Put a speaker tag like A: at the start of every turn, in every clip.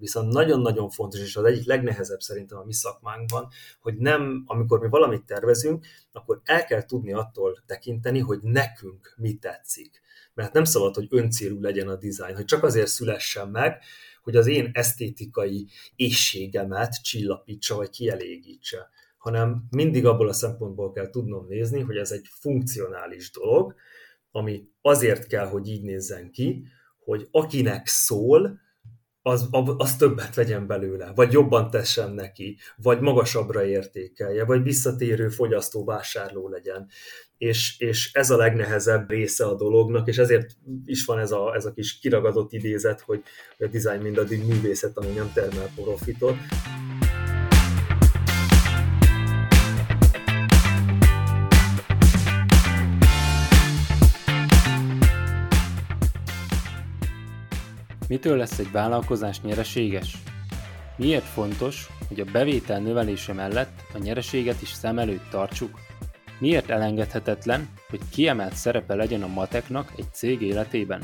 A: Viszont nagyon-nagyon fontos, és az egyik legnehezebb szerintem a mi szakmánkban, hogy nem, amikor mi valamit tervezünk, akkor el kell tudni attól tekinteni, hogy nekünk mi tetszik. Mert nem szabad, hogy öncélú legyen a dizájn, hogy csak azért szülessen meg, hogy az én esztétikai éjségemet csillapítsa vagy kielégítse, hanem mindig abból a szempontból kell tudnom nézni, hogy ez egy funkcionális dolog, ami azért kell, hogy így nézzen ki, hogy akinek szól, az, az többet vegyen belőle, vagy jobban tessen neki, vagy magasabbra értékelje, vagy visszatérő fogyasztó vásárló legyen. És, és ez a legnehezebb része a dolognak, és ezért is van ez a, ez a kis kiragadott idézet, hogy a design mindaddig művészet, ami nem termel profitot.
B: Mitől lesz egy vállalkozás nyereséges? Miért fontos, hogy a bevétel növelése mellett a nyereséget is szem előtt tartsuk? Miért elengedhetetlen, hogy kiemelt szerepe legyen a mateknak egy cég életében?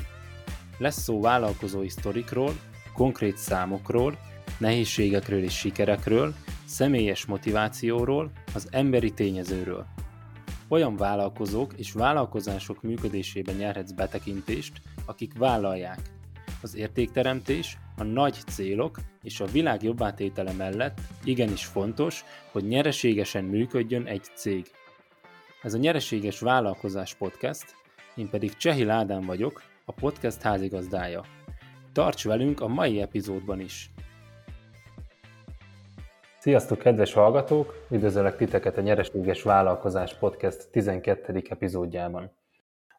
B: Lesz szó vállalkozói sztorikról, konkrét számokról, nehézségekről és sikerekről, személyes motivációról, az emberi tényezőről. Olyan vállalkozók és vállalkozások működésében nyerhetsz betekintést, akik vállalják, az értékteremtés, a nagy célok és a világ jobbátétele mellett igenis fontos, hogy nyereségesen működjön egy cég. Ez a Nyereséges Vállalkozás Podcast, én pedig Csehi Ádám vagyok, a podcast házigazdája. Tarts velünk a mai epizódban is! Sziasztok, kedves hallgatók! Üdvözöllek titeket a Nyereséges Vállalkozás Podcast 12. epizódjában.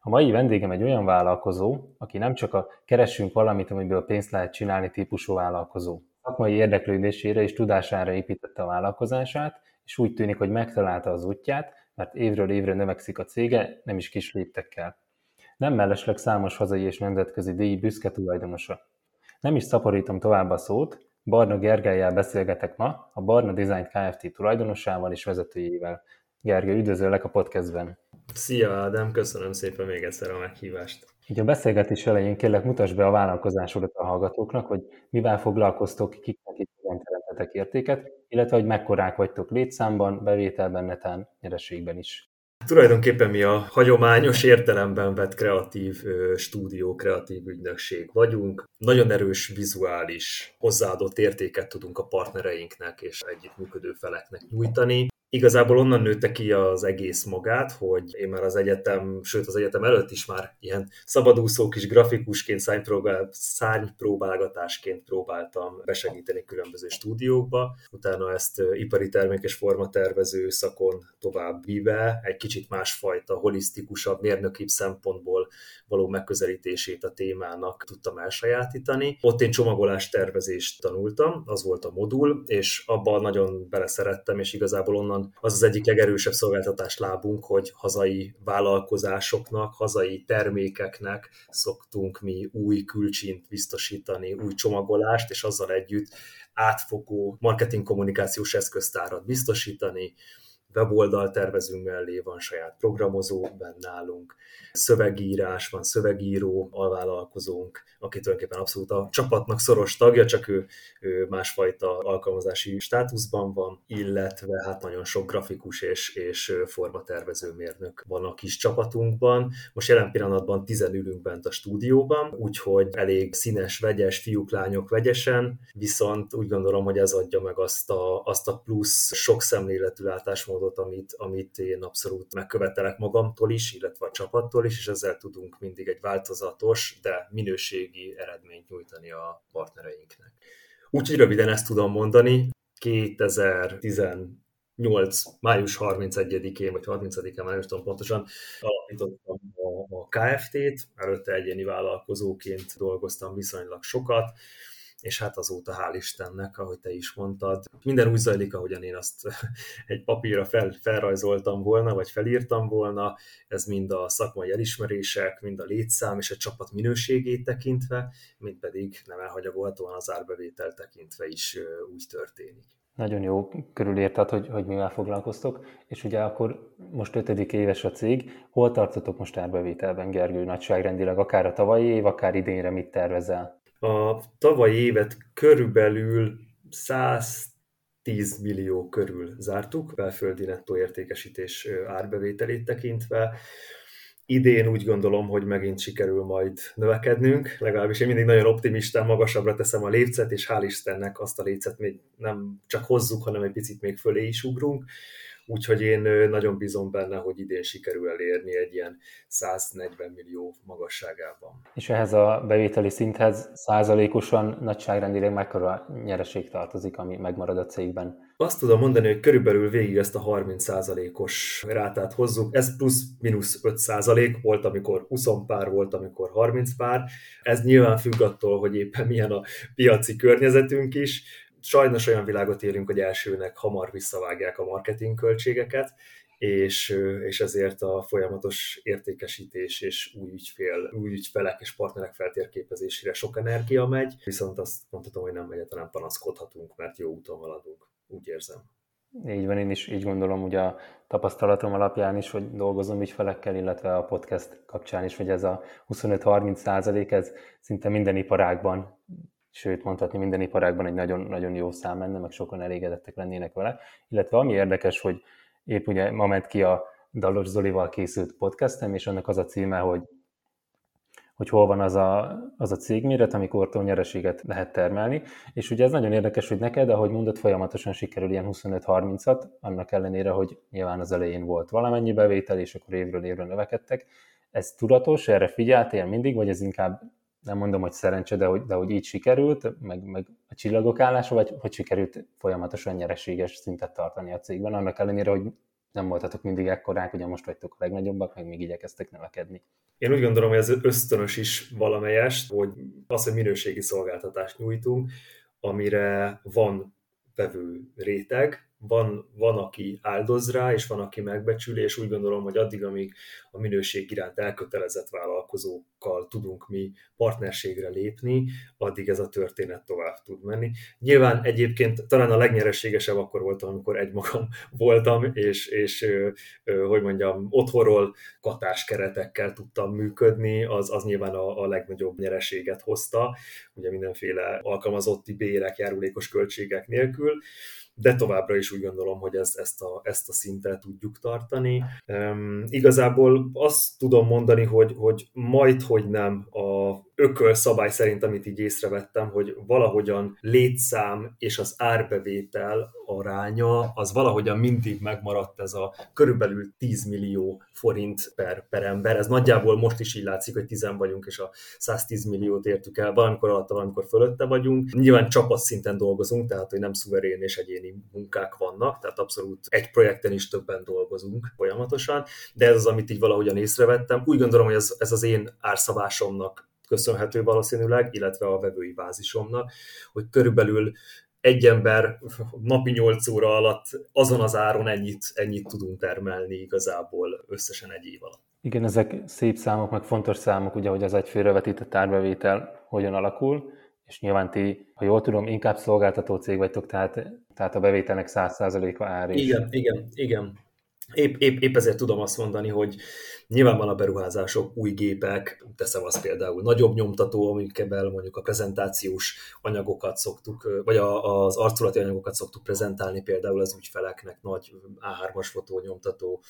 B: A mai vendégem egy olyan vállalkozó, aki nem csak a keressünk valamit, amiből pénzt lehet csinálni típusú vállalkozó. Szakmai érdeklődésére és tudására építette a vállalkozását, és úgy tűnik, hogy megtalálta az útját, mert évről évre növekszik a cége, nem is kis léptekkel. Nem mellesleg számos hazai és nemzetközi díj büszke tulajdonosa. Nem is szaporítom tovább a szót, Barna Gergelyel beszélgetek ma, a Barna Design Kft. tulajdonosával és vezetőjével. Gergely, üdvözöllek a podcastben!
A: Szia Ádám, köszönöm szépen még egyszer a meghívást.
B: Így a beszélgetés elején kérlek mutasd be a vállalkozásodat a hallgatóknak, hogy mivel foglalkoztok, kiknek itt teremtetek értéket, illetve hogy mekkorák vagytok létszámban, bevételben, netán, nyereségben is.
A: Tulajdonképpen mi a hagyományos értelemben vett kreatív stúdió, kreatív ügynökség vagyunk. Nagyon erős vizuális hozzáadott értéket tudunk a partnereinknek és együttműködő feleknek nyújtani. Igazából onnan nőtte ki az egész magát, hogy én már az egyetem, sőt az egyetem előtt is már ilyen szabadúszó kis grafikusként, szárnypróbál, szárnypróbálgatásként próbáltam besegíteni különböző stúdiókba. Utána ezt ipari termék és formatervező szakon tovább vive, egy kicsit másfajta, holisztikusabb, mérnökibb szempontból való megközelítését a témának tudtam elsajátítani. Ott én csomagolás tervezést tanultam, az volt a modul, és abban nagyon beleszerettem, és igazából onnan van az az egyik legerősebb szolgáltatás lábunk, hogy hazai vállalkozásoknak, hazai termékeknek szoktunk mi új külcsint biztosítani, új csomagolást, és azzal együtt átfogó marketing kommunikációs eszköztárat biztosítani, weboldal tervezünk mellé, van saját programozó benne állunk, szövegírás, van szövegíró, alvállalkozónk, aki tulajdonképpen abszolút a csapatnak szoros tagja, csak ő, ő másfajta alkalmazási státuszban van, illetve hát nagyon sok grafikus és, és formatervező mérnök van a kis csapatunkban. Most jelen pillanatban tizen ülünk bent a stúdióban, úgyhogy elég színes, vegyes, fiúk, lányok vegyesen, viszont úgy gondolom, hogy ez adja meg azt a, azt a plusz sok szemléletű látásmódot, amit, amit én abszolút megkövetelek magamtól is, illetve a csapattól is, és ezzel tudunk mindig egy változatos, de minőségi eredményt nyújtani a partnereinknek. Úgyhogy röviden ezt tudom mondani. 2018. május 31-én, vagy 30-án, már nem tudom pontosan, alapítottam a, a KFT-t, előtte egyéni vállalkozóként dolgoztam viszonylag sokat, és hát azóta hál' Istennek, ahogy te is mondtad, minden úgy zajlik, ahogyan én azt egy papírra fel, felrajzoltam volna, vagy felírtam volna, ez mind a szakmai elismerések, mind a létszám és a csapat minőségét tekintve, mind pedig nem elhagyagolhatóan az árbevétel tekintve is úgy történik.
B: Nagyon jó körülírtad, hogy, hogy mivel foglalkoztok, és ugye akkor most ötödik éves a cég, hol tartotok most árbevételben, Gergő, nagyságrendileg, akár a tavalyi év, akár idénre mit tervezel?
A: A tavalyi évet körülbelül 110 millió körül zártuk, belföldi nettó értékesítés árbevételét tekintve. Idén úgy gondolom, hogy megint sikerül majd növekednünk, legalábbis én mindig nagyon optimistán magasabbra teszem a lécet, és hál' Istennek azt a lécet még nem csak hozzuk, hanem egy picit még fölé is ugrunk úgyhogy én nagyon bízom benne, hogy idén sikerül elérni egy ilyen 140 millió magasságában.
B: És ehhez a bevételi szinthez százalékosan nagyságrendileg mekkora nyereség tartozik, ami megmarad a cégben?
A: Azt tudom mondani, hogy körülbelül végig ezt a 30%-os rátát hozzuk. Ez plusz-minusz 5% volt, amikor 20 pár volt, amikor 30 pár. Ez nyilván függ attól, hogy éppen milyen a piaci környezetünk is sajnos olyan világot élünk, hogy elsőnek hamar visszavágják a marketing költségeket, és, és ezért a folyamatos értékesítés és új ügyfél, új ügyfelek és partnerek feltérképezésére sok energia megy, viszont azt mondhatom, hogy nem egyáltalán panaszkodhatunk, mert jó úton haladunk, úgy érzem.
B: Így van, én is így gondolom, ugye a tapasztalatom alapján is, hogy dolgozom ügyfelekkel, illetve a podcast kapcsán is, hogy ez a 25-30 százalék, ez szinte minden iparágban sőt mondhatni minden iparágban egy nagyon, nagyon jó szám lenne, meg sokan elégedettek lennének vele. Illetve ami érdekes, hogy épp ugye ma ment ki a Dalos Zolival készült podcastem, és annak az a címe, hogy hogy hol van az a, az a cégméret, amikor nyereséget lehet termelni. És ugye ez nagyon érdekes, hogy neked, ahogy mondod, folyamatosan sikerül ilyen 25-30-at, annak ellenére, hogy nyilván az elején volt valamennyi bevétel, és akkor évről évre növekedtek. Ez tudatos, erre figyeltél mindig, vagy ez inkább nem mondom, hogy szerencse, de hogy, de hogy így sikerült, meg, meg a csillagok állása, vagy hogy sikerült folyamatosan nyereséges szintet tartani a cégben, annak ellenére, hogy nem voltatok mindig ekkorák, ugye most vagytok a legnagyobbak, meg még igyekeztek növekedni.
A: Én úgy gondolom, hogy ez ösztönös is valamelyest, hogy az, hogy minőségi szolgáltatást nyújtunk, amire van vevő réteg, van, van, aki áldoz rá, és van, aki megbecsüli, és úgy gondolom, hogy addig, amíg a minőség iránt elkötelezett vállalkozókkal tudunk mi partnerségre lépni, addig ez a történet tovább tud menni. Nyilván egyébként talán a legnyereségesebb akkor voltam, amikor egymagam voltam, és, és hogy mondjam, otthonról katás keretekkel tudtam működni, az, az nyilván a, a legnagyobb nyereséget hozta, ugye mindenféle alkalmazotti bérek, járulékos költségek nélkül, de továbbra is úgy gondolom, hogy ez, ezt, a, ezt a szintet tudjuk tartani. Um, igazából azt tudom mondani, hogy, hogy majd, hogy nem a ököl szabály szerint, amit így észrevettem, hogy valahogyan létszám és az árbevétel aránya, az valahogyan mindig megmaradt ez a körülbelül 10 millió forint per, per ember. Ez nagyjából most is így látszik, hogy 10 vagyunk, és a 110 milliót értük el, valamikor alatta, valamikor fölötte vagyunk. Nyilván csapatszinten dolgozunk, tehát hogy nem szuverén és egyéni munkák vannak, tehát abszolút egy projekten is többen dolgozunk folyamatosan, de ez az, amit így valahogyan észrevettem. Úgy gondolom, hogy ez, ez az én árszabásomnak köszönhető valószínűleg, illetve a vevői bázisomnak, hogy körülbelül egy ember napi 8 óra alatt azon az áron ennyit, ennyit tudunk termelni igazából összesen egy év alatt.
B: Igen, ezek szép számok, meg fontos számok, ugye, hogy az egy félrevetített árbevétel hogyan alakul, és nyilván ti, ha jól tudom, inkább szolgáltató cég vagytok, tehát, tehát a bevételnek 100%-a ár.
A: Igen, igen, igen. Épp, épp, épp ezért tudom azt mondani, hogy nyilván van a beruházások, új gépek, teszem azt például nagyobb nyomtató, amikkel mondjuk a prezentációs anyagokat szoktuk, vagy a, az arculati anyagokat szoktuk prezentálni például az ügyfeleknek, nagy A3-as fotónyomtató,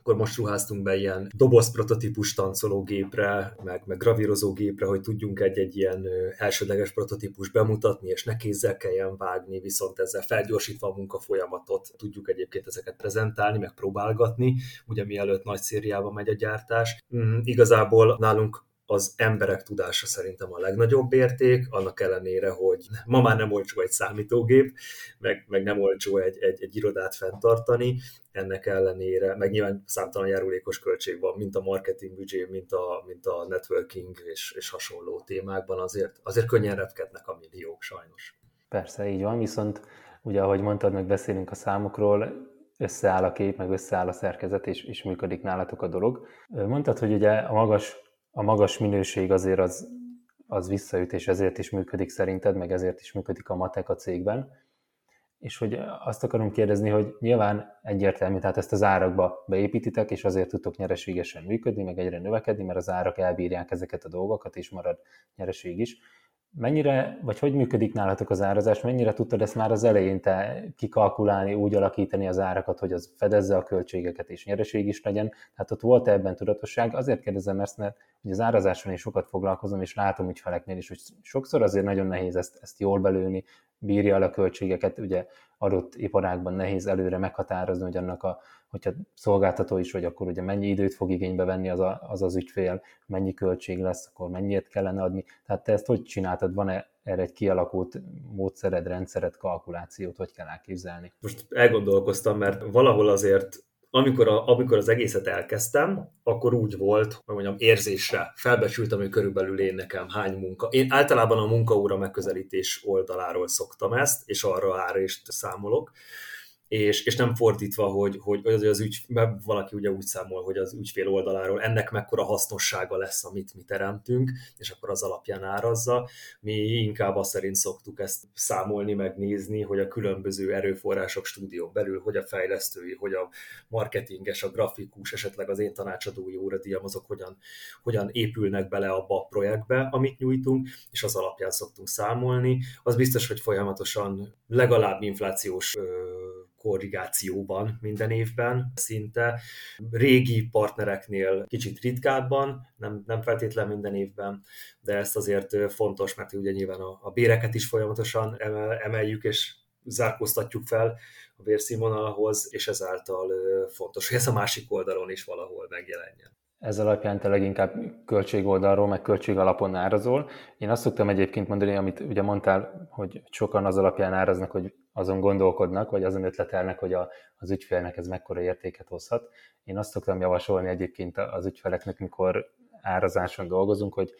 A: akkor most ruháztunk be ilyen doboz prototípus tancológépre, meg, meg gravírozó gépre, hogy tudjunk egy-egy ilyen elsődleges prototípus bemutatni, és ne kézzel kelljen vágni, viszont ezzel felgyorsítva a munkafolyamatot tudjuk egyébként ezeket prezentálni, meg próbálgatni, ugye mielőtt nagy szériába megy a gyártás. Mm, igazából nálunk az emberek tudása szerintem a legnagyobb érték, annak ellenére, hogy ma már nem olcsó egy számítógép, meg, meg nem olcsó egy, egy, egy irodát fenntartani, ennek ellenére, meg nyilván számtalan járulékos költség van, mint a marketing büdzsé, mint a, mint a networking és, és hasonló témákban, azért, azért könnyen repkednek a milliók sajnos.
B: Persze, így van, viszont ugye ahogy mondtad, meg beszélünk a számokról, összeáll a kép, meg összeáll a szerkezet, és, és működik nálatok a dolog. Mondtad, hogy ugye a magas a magas minőség azért az, az visszaüt, és ezért is működik szerinted, meg ezért is működik a matek a cégben. És hogy azt akarom kérdezni, hogy nyilván egyértelmű, tehát ezt az árakba beépítitek, és azért tudtok nyereségesen működni, meg egyre növekedni, mert az árak elbírják ezeket a dolgokat, és marad nyereség is. Mennyire, vagy hogy működik nálatok az árazás, mennyire tudtad ezt már az elején te kikalkulálni, úgy alakítani az árakat, hogy az fedezze a költségeket és nyereség is legyen? Tehát ott volt ebben tudatosság? Azért kérdezem ezt, mert hogy az árazáson is sokat foglalkozom, és látom ügyfeleknél is, hogy sokszor azért nagyon nehéz ezt, ezt jól belőni, bírja el a költségeket, ugye adott iparágban nehéz előre meghatározni, hogy annak a, hogyha szolgáltató is vagy, akkor ugye mennyi időt fog igénybe venni az, a, az az ügyfél, mennyi költség lesz, akkor mennyiért kellene adni. Tehát te ezt hogy csináltad? Van-e erre egy kialakult módszered, rendszered, kalkulációt, hogy kell elképzelni?
A: Most elgondolkoztam, mert valahol azért amikor, a, amikor az egészet elkezdtem, akkor úgy volt, hogy mondjam, érzésre felbecsültem, hogy körülbelül én nekem hány munka. Én általában a munkaóra megközelítés oldaláról szoktam ezt, és arra árést számolok és, és nem fordítva, hogy, hogy az, az ügy, mert valaki ugye úgy számol, hogy az ügyfél oldaláról ennek mekkora hasznossága lesz, amit mi teremtünk, és akkor az alapján árazza. Mi inkább azt szerint szoktuk ezt számolni, megnézni, hogy a különböző erőforrások stúdió belül, hogy a fejlesztői, hogy a marketinges, a grafikus, esetleg az én tanácsadói óradíjam, azok hogyan, hogyan épülnek bele abba a projektbe, amit nyújtunk, és az alapján szoktunk számolni. Az biztos, hogy folyamatosan legalább inflációs korrigációban minden évben szinte. Régi partnereknél kicsit ritkábban, nem, nem feltétlen minden évben, de ezt azért fontos, mert ugye nyilván a, a béreket is folyamatosan emeljük, és zárkóztatjuk fel a bérszínvonalhoz, és ezáltal fontos, hogy ez a másik oldalon is valahol megjelenjen.
B: Ez alapján te leginkább költségoldalról, meg költség alapon árazol. Én azt szoktam egyébként mondani, amit ugye mondtál, hogy sokan az alapján áraznak, hogy azon gondolkodnak, vagy azon ötletelnek, hogy a, az ügyfélnek ez mekkora értéket hozhat. Én azt szoktam javasolni egyébként az ügyfeleknek, mikor árazáson dolgozunk, hogy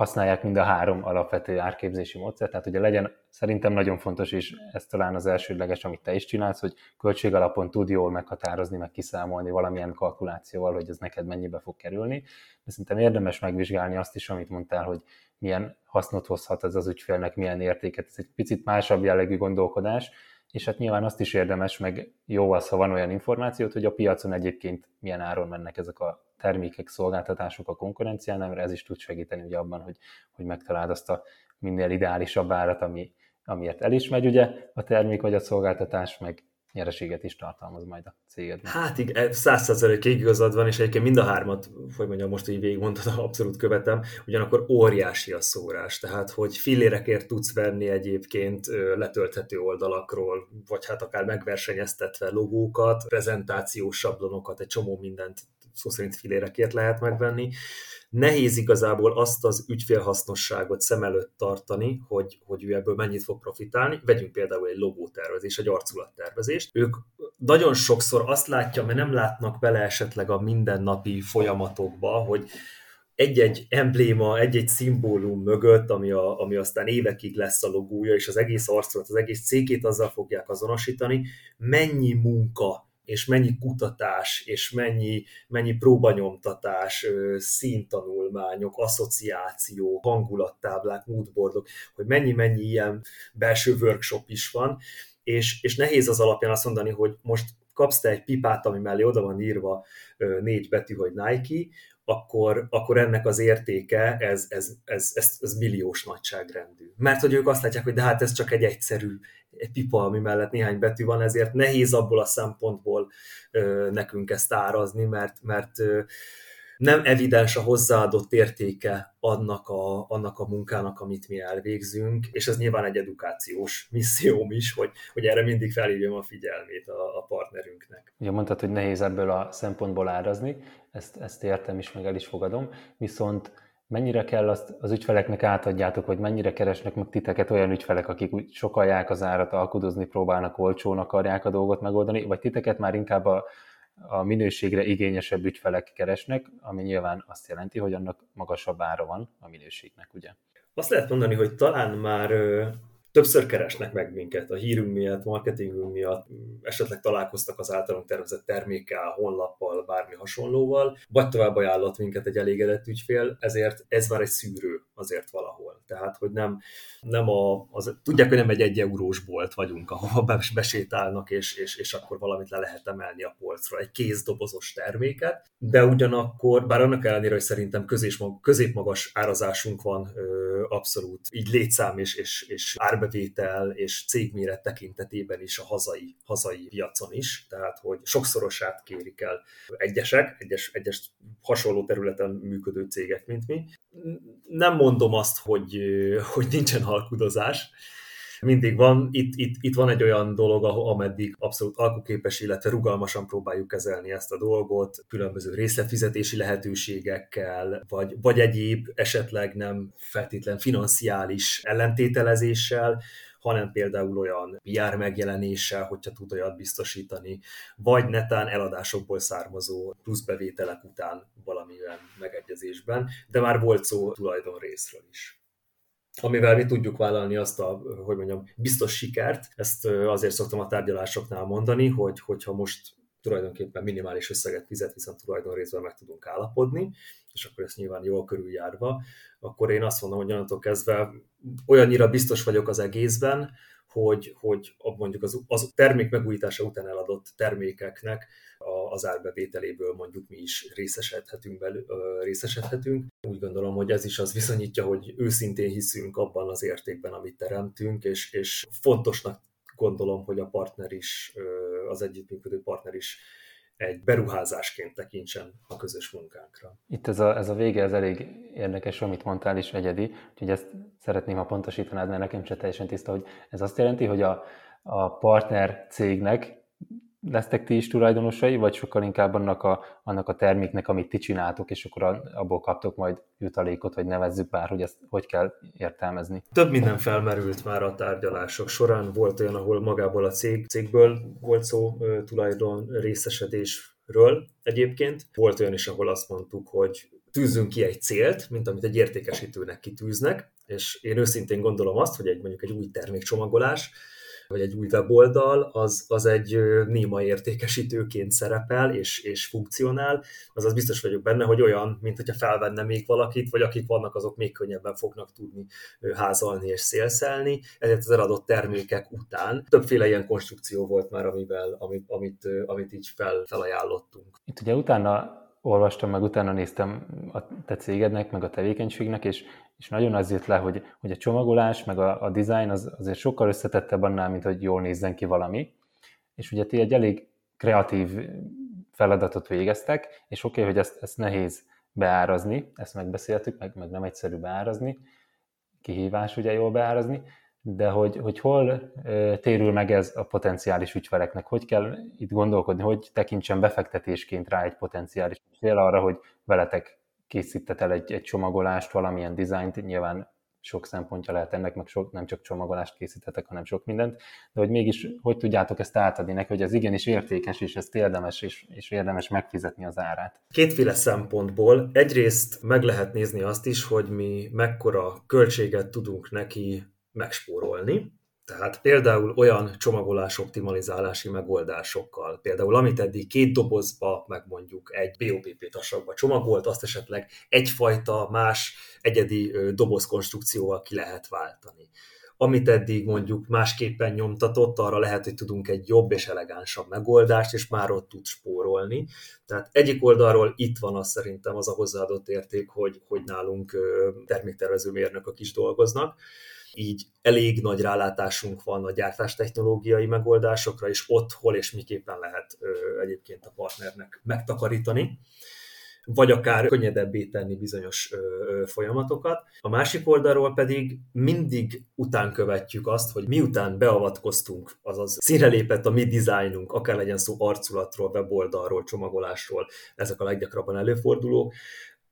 B: használják mind a három alapvető árképzési módszert. Tehát ugye legyen, szerintem nagyon fontos, és ez talán az elsődleges, amit te is csinálsz, hogy költségalapon tud jól meghatározni, meg kiszámolni valamilyen kalkulációval, hogy ez neked mennyibe fog kerülni. De szerintem érdemes megvizsgálni azt is, amit mondtál, hogy milyen hasznot hozhat ez az ügyfélnek, milyen értéket. Ez egy picit másabb jellegű gondolkodás, és hát nyilván azt is érdemes, meg jó az, ha van olyan információt, hogy a piacon egyébként milyen áron mennek ezek a termékek, szolgáltatások a konkurenciánál, mert ez is tud segíteni ugye abban, hogy, hogy megtaláld azt a minél ideálisabb árat, ami, amiért el is megy ugye a termék vagy a szolgáltatás, meg nyereséget is tartalmaz majd a céged.
A: Hát igen, százszerzelékig igazad van, és egyébként mind a hármat, hogy mondjam, most így végigmondtad, abszolút követem, ugyanakkor óriási a szórás, tehát hogy fillérekért tudsz venni egyébként letölthető oldalakról, vagy hát akár megversenyeztetve logókat, prezentációs sablonokat, egy csomó mindent szó szerint filérekért lehet megvenni. Nehéz igazából azt az ügyfélhasznosságot szem előtt tartani, hogy, hogy ő ebből mennyit fog profitálni. Vegyünk például egy logótervezés, egy arculattervezést. Ők nagyon sokszor azt látja, mert nem látnak bele esetleg a mindennapi folyamatokba, hogy egy-egy embléma, egy-egy szimbólum mögött, ami, a, ami aztán évekig lesz a logója, és az egész arcolat, az egész cégét azzal fogják azonosítani, mennyi munka és mennyi kutatás, és mennyi, mennyi próbanyomtatás, színtanulmányok, asszociáció, hangulattáblák, moodboardok, hogy mennyi-mennyi ilyen belső workshop is van, és, és nehéz az alapján azt mondani, hogy most kapsz te egy pipát, ami mellé oda van írva négy betű, hogy Nike, akkor, akkor ennek az értéke, ez, ez, ez, ez, ez milliós nagyságrendű. Mert hogy ők azt látják, hogy de hát ez csak egy egyszerű egy pipa, ami mellett néhány betű van, ezért nehéz abból a szempontból nekünk ezt árazni, mert, mert nem evidens a hozzáadott értéke annak a, annak a munkának, amit mi elvégzünk, és ez nyilván egy edukációs misszióm is, hogy, hogy erre mindig felhívjam a figyelmét a, a partnerünknek.
B: Ugye mondtad, hogy nehéz ebből a szempontból árazni, ezt, ezt értem is, meg el is fogadom, viszont mennyire kell azt az ügyfeleknek átadjátok, hogy mennyire keresnek meg titeket olyan ügyfelek, akik úgy sokalják az árat, alkudozni próbálnak, olcsón akarják a dolgot megoldani, vagy titeket már inkább a, a minőségre igényesebb ügyfelek keresnek, ami nyilván azt jelenti, hogy annak magasabb ára van a minőségnek, ugye?
A: Azt lehet mondani, hogy talán már többször keresnek meg minket a hírünk miatt, marketingünk miatt, esetleg találkoztak az általunk tervezett termékkel, honlappal, bármi hasonlóval, vagy tovább ajánlott minket egy elégedett ügyfél, ezért ez már egy szűrő azért valahol. Tehát, hogy nem, nem a, az, tudják, hogy nem egy egy eurós bolt vagyunk, ahova besétálnak, és, és, és akkor valamit le lehet emelni a polcra, egy kézdobozos terméket, de ugyanakkor, bár annak ellenére, hogy szerintem középmagas árazásunk van abszolút, így létszám és, és, és árbevétel és cégméret tekintetében is a hazai, hazai piacon is, tehát hogy sokszorosát kérik el egyesek, egyes, egyes hasonló területen működő cégek, mint mi. Nem mondom azt, hogy, hogy nincsen halkudozás, mindig van. Itt, itt, itt van egy olyan dolog, ameddig abszolút alkuképes, illetve rugalmasan próbáljuk kezelni ezt a dolgot, különböző részletfizetési lehetőségekkel, vagy, vagy egyéb esetleg nem feltétlen financiális ellentételezéssel, hanem például olyan PR megjelenéssel, hogyha tud olyat biztosítani, vagy netán eladásokból származó plusz bevételek után valamilyen megegyezésben, de már volt szó tulajdon részről is amivel mi tudjuk vállalni azt a, hogy mondjam, biztos sikert. Ezt azért szoktam a tárgyalásoknál mondani, hogy hogyha most tulajdonképpen minimális összeget fizet, viszont tulajdonrészben meg tudunk állapodni, és akkor ezt nyilván jól körüljárva, akkor én azt mondom, hogy onnantól kezdve olyannyira biztos vagyok az egészben, hogy, hogy mondjuk az, az termék megújítása után eladott termékeknek az árbevételéből mondjuk mi is részesedhetünk, belül, részesedhetünk. Úgy gondolom, hogy ez is az viszonyítja, hogy őszintén hiszünk abban az értékben, amit teremtünk, és, és fontosnak gondolom, hogy a partner is, az együttműködő partner is egy beruházásként tekintsen a közös munkánkra.
B: Itt ez a, ez a vége, ez elég érdekes, amit mondtál is egyedi, úgyhogy ezt szeretném, ha pontosítanád, mert nekem se teljesen tiszta, hogy ez azt jelenti, hogy a, a partner cégnek lesztek ti is tulajdonosai, vagy sokkal inkább annak a, annak a terméknek, amit ti csináltok, és akkor abból kaptok majd jutalékot, vagy nevezzük bár, hogy ezt hogy kell értelmezni?
A: Több minden felmerült már a tárgyalások során. Volt olyan, ahol magából a cég, cégből volt szó tulajdon részesedésről egyébként. Volt olyan is, ahol azt mondtuk, hogy tűzzünk ki egy célt, mint amit egy értékesítőnek kitűznek, és én őszintén gondolom azt, hogy egy mondjuk egy új termékcsomagolás, vagy egy új weboldal, az, az egy néma értékesítőként szerepel és, és funkcionál, azaz biztos vagyok benne, hogy olyan, mint hogyha felvenne még valakit, vagy akik vannak, azok még könnyebben fognak tudni házalni és szélszelni, ezért az eladott termékek után többféle ilyen konstrukció volt már, amivel, amit, amit, amit így fel, felajánlottunk.
B: Itt ugye utána olvastam, meg utána néztem a te cégednek, meg a tevékenységnek, és, és nagyon az jött le, hogy, hogy a csomagolás, meg a, a design az azért sokkal összetettebb annál, mint hogy jól nézzen ki valami. És ugye ti egy elég kreatív feladatot végeztek, és oké, okay, hogy ezt, ezt nehéz beárazni, ezt megbeszéltük, meg, meg nem egyszerű beárazni, kihívás ugye jól beárazni, de hogy, hogy hol térül meg ez a potenciális ügyfeleknek, hogy kell itt gondolkodni, hogy tekintsen befektetésként rá egy potenciális ügyfél arra, hogy veletek készítet el egy, egy csomagolást, valamilyen dizájnt, nyilván sok szempontja lehet ennek, meg sok, nem csak csomagolást készítetek, hanem sok mindent, de hogy mégis hogy tudjátok ezt átadni neki, hogy ez igenis értékes, és ezt érdemes, és, és érdemes megfizetni az árát.
A: Kétféle szempontból. Egyrészt meg lehet nézni azt is, hogy mi mekkora költséget tudunk neki megspórolni. Tehát például olyan csomagolás optimalizálási megoldásokkal, például amit eddig két dobozba, meg mondjuk egy BOPP tasakba csomagolt, azt esetleg egyfajta más egyedi dobozkonstrukcióval ki lehet váltani. Amit eddig mondjuk másképpen nyomtatott, arra lehet, hogy tudunk egy jobb és elegánsabb megoldást, és már ott tud spórolni. Tehát egyik oldalról itt van az szerintem az a hozzáadott érték, hogy, hogy nálunk terméktervező mérnökök is dolgoznak, így elég nagy rálátásunk van a gyártástechnológiai megoldásokra, és ott hol és miképpen lehet egyébként a partnernek megtakarítani vagy akár könnyedebbé tenni bizonyos folyamatokat. A másik oldalról pedig mindig után követjük azt, hogy miután beavatkoztunk, azaz színre lépett a mi dizájnunk, akár legyen szó arculatról, weboldalról, csomagolásról, ezek a leggyakrabban előfordulók,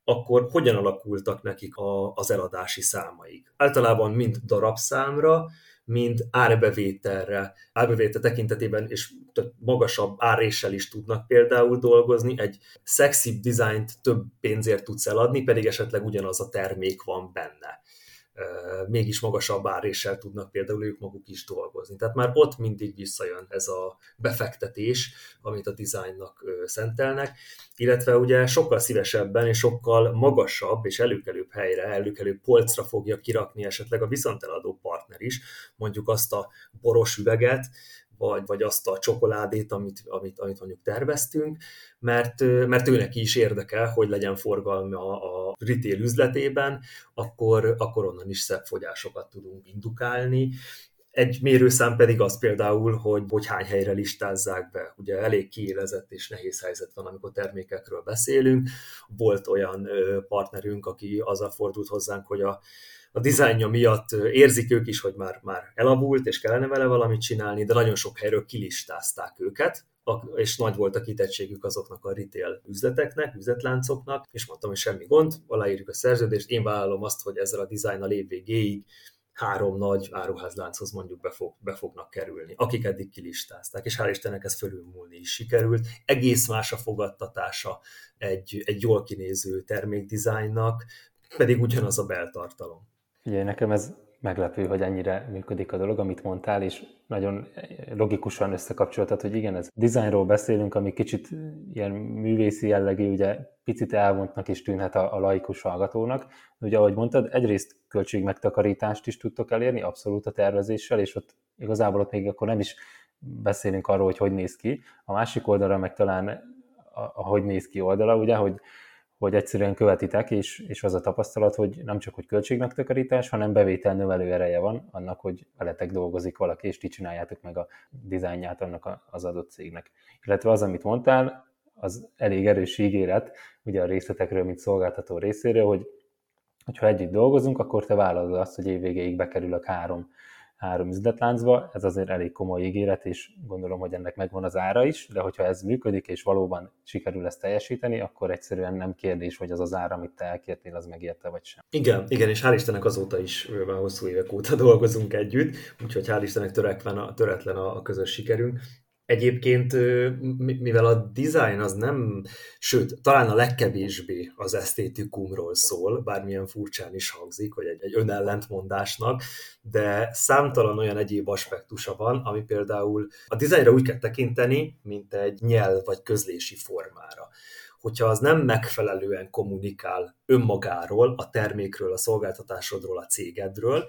A: akkor hogyan alakultak nekik a, az eladási számaik. Általában mind darabszámra, mind árbevételre, árbevétel tekintetében és magasabb áréssel is tudnak például dolgozni, egy szexibb dizájnt több pénzért tudsz eladni, pedig esetleg ugyanaz a termék van benne. Mégis magasabb áréssel tudnak például ők maguk is dolgozni. Tehát már ott mindig visszajön ez a befektetés, amit a dizájnnak szentelnek, illetve ugye sokkal szívesebben és sokkal magasabb és előkelőbb helyre, előkelőbb polcra fogja kirakni esetleg a viszonteladó partner is, mondjuk azt a boros üveget, vagy, vagy azt a csokoládét, amit, amit, amit mondjuk terveztünk, mert, mert őnek is érdekel, hogy legyen forgalma a retail üzletében, akkor, akkor onnan is szebb fogyásokat tudunk indukálni, egy mérőszám pedig az például, hogy, hogy hány helyre listázzák be. Ugye elég kiélezett és nehéz helyzet van, amikor termékekről beszélünk. Volt olyan partnerünk, aki azzal fordult hozzánk, hogy a, a dizájnja miatt érzik ők is, hogy már, már elavult, és kellene vele valamit csinálni, de nagyon sok helyről kilistázták őket, és nagy volt a kitettségük azoknak a retail üzleteknek, üzletláncoknak, és mondtam, hogy semmi gond, aláírjuk a szerződést, én vállalom azt, hogy ezzel a dizájnnal évvégéig három nagy áruházlánchoz mondjuk be, fog, be fognak kerülni, akik eddig kilistázták, és hál' Istennek ez fölülmúlni is sikerült. Egész más a fogadtatása egy, egy jól kinéző termékdizájnnak, pedig ugyanaz a beltartalom.
B: Ugye nekem ez meglepő, hogy ennyire működik a dolog, amit mondtál, és nagyon logikusan összekapcsoltad, hogy igen, ez dizájnról beszélünk, ami kicsit ilyen művészi jellegű, ugye picit elvontnak is tűnhet a, a laikus hallgatónak. Ugye, ahogy mondtad, egyrészt költségmegtakarítást is tudtok elérni, abszolút a tervezéssel, és ott igazából ott még akkor nem is beszélünk arról, hogy hogy néz ki. A másik oldalra meg talán a, a hogy néz ki oldala, ugye, hogy hogy egyszerűen követitek, és, és az a tapasztalat, hogy nem csak hogy költségmegtakarítás, hanem bevétel növelő ereje van annak, hogy veletek dolgozik valaki, és ti csináljátok meg a dizájnját annak az adott cégnek. Illetve az, amit mondtál, az elég erős ígéret, ugye a részletekről, mint szolgáltató részéről, hogy hogyha együtt dolgozunk, akkor te vállalod azt, hogy évvégéig bekerülök három három üzletláncba, ez azért elég komoly ígéret, és gondolom, hogy ennek megvan az ára is, de hogyha ez működik, és valóban sikerül ezt teljesíteni, akkor egyszerűen nem kérdés, hogy az az ára, amit te elkértél, az megérte vagy sem.
A: Igen, igen, és hál' Istennek azóta is már hosszú évek óta dolgozunk együtt, úgyhogy hál' Istennek töretlen a, töretlen a közös sikerünk. Egyébként, mivel a design az nem, sőt, talán a legkevésbé az esztétikumról szól, bármilyen furcsán is hangzik, vagy egy, egy önellentmondásnak, de számtalan olyan egyéb aspektusa van, ami például a dizájnra úgy kell tekinteni, mint egy nyelv vagy közlési formára. Hogyha az nem megfelelően kommunikál önmagáról, a termékről, a szolgáltatásodról, a cégedről,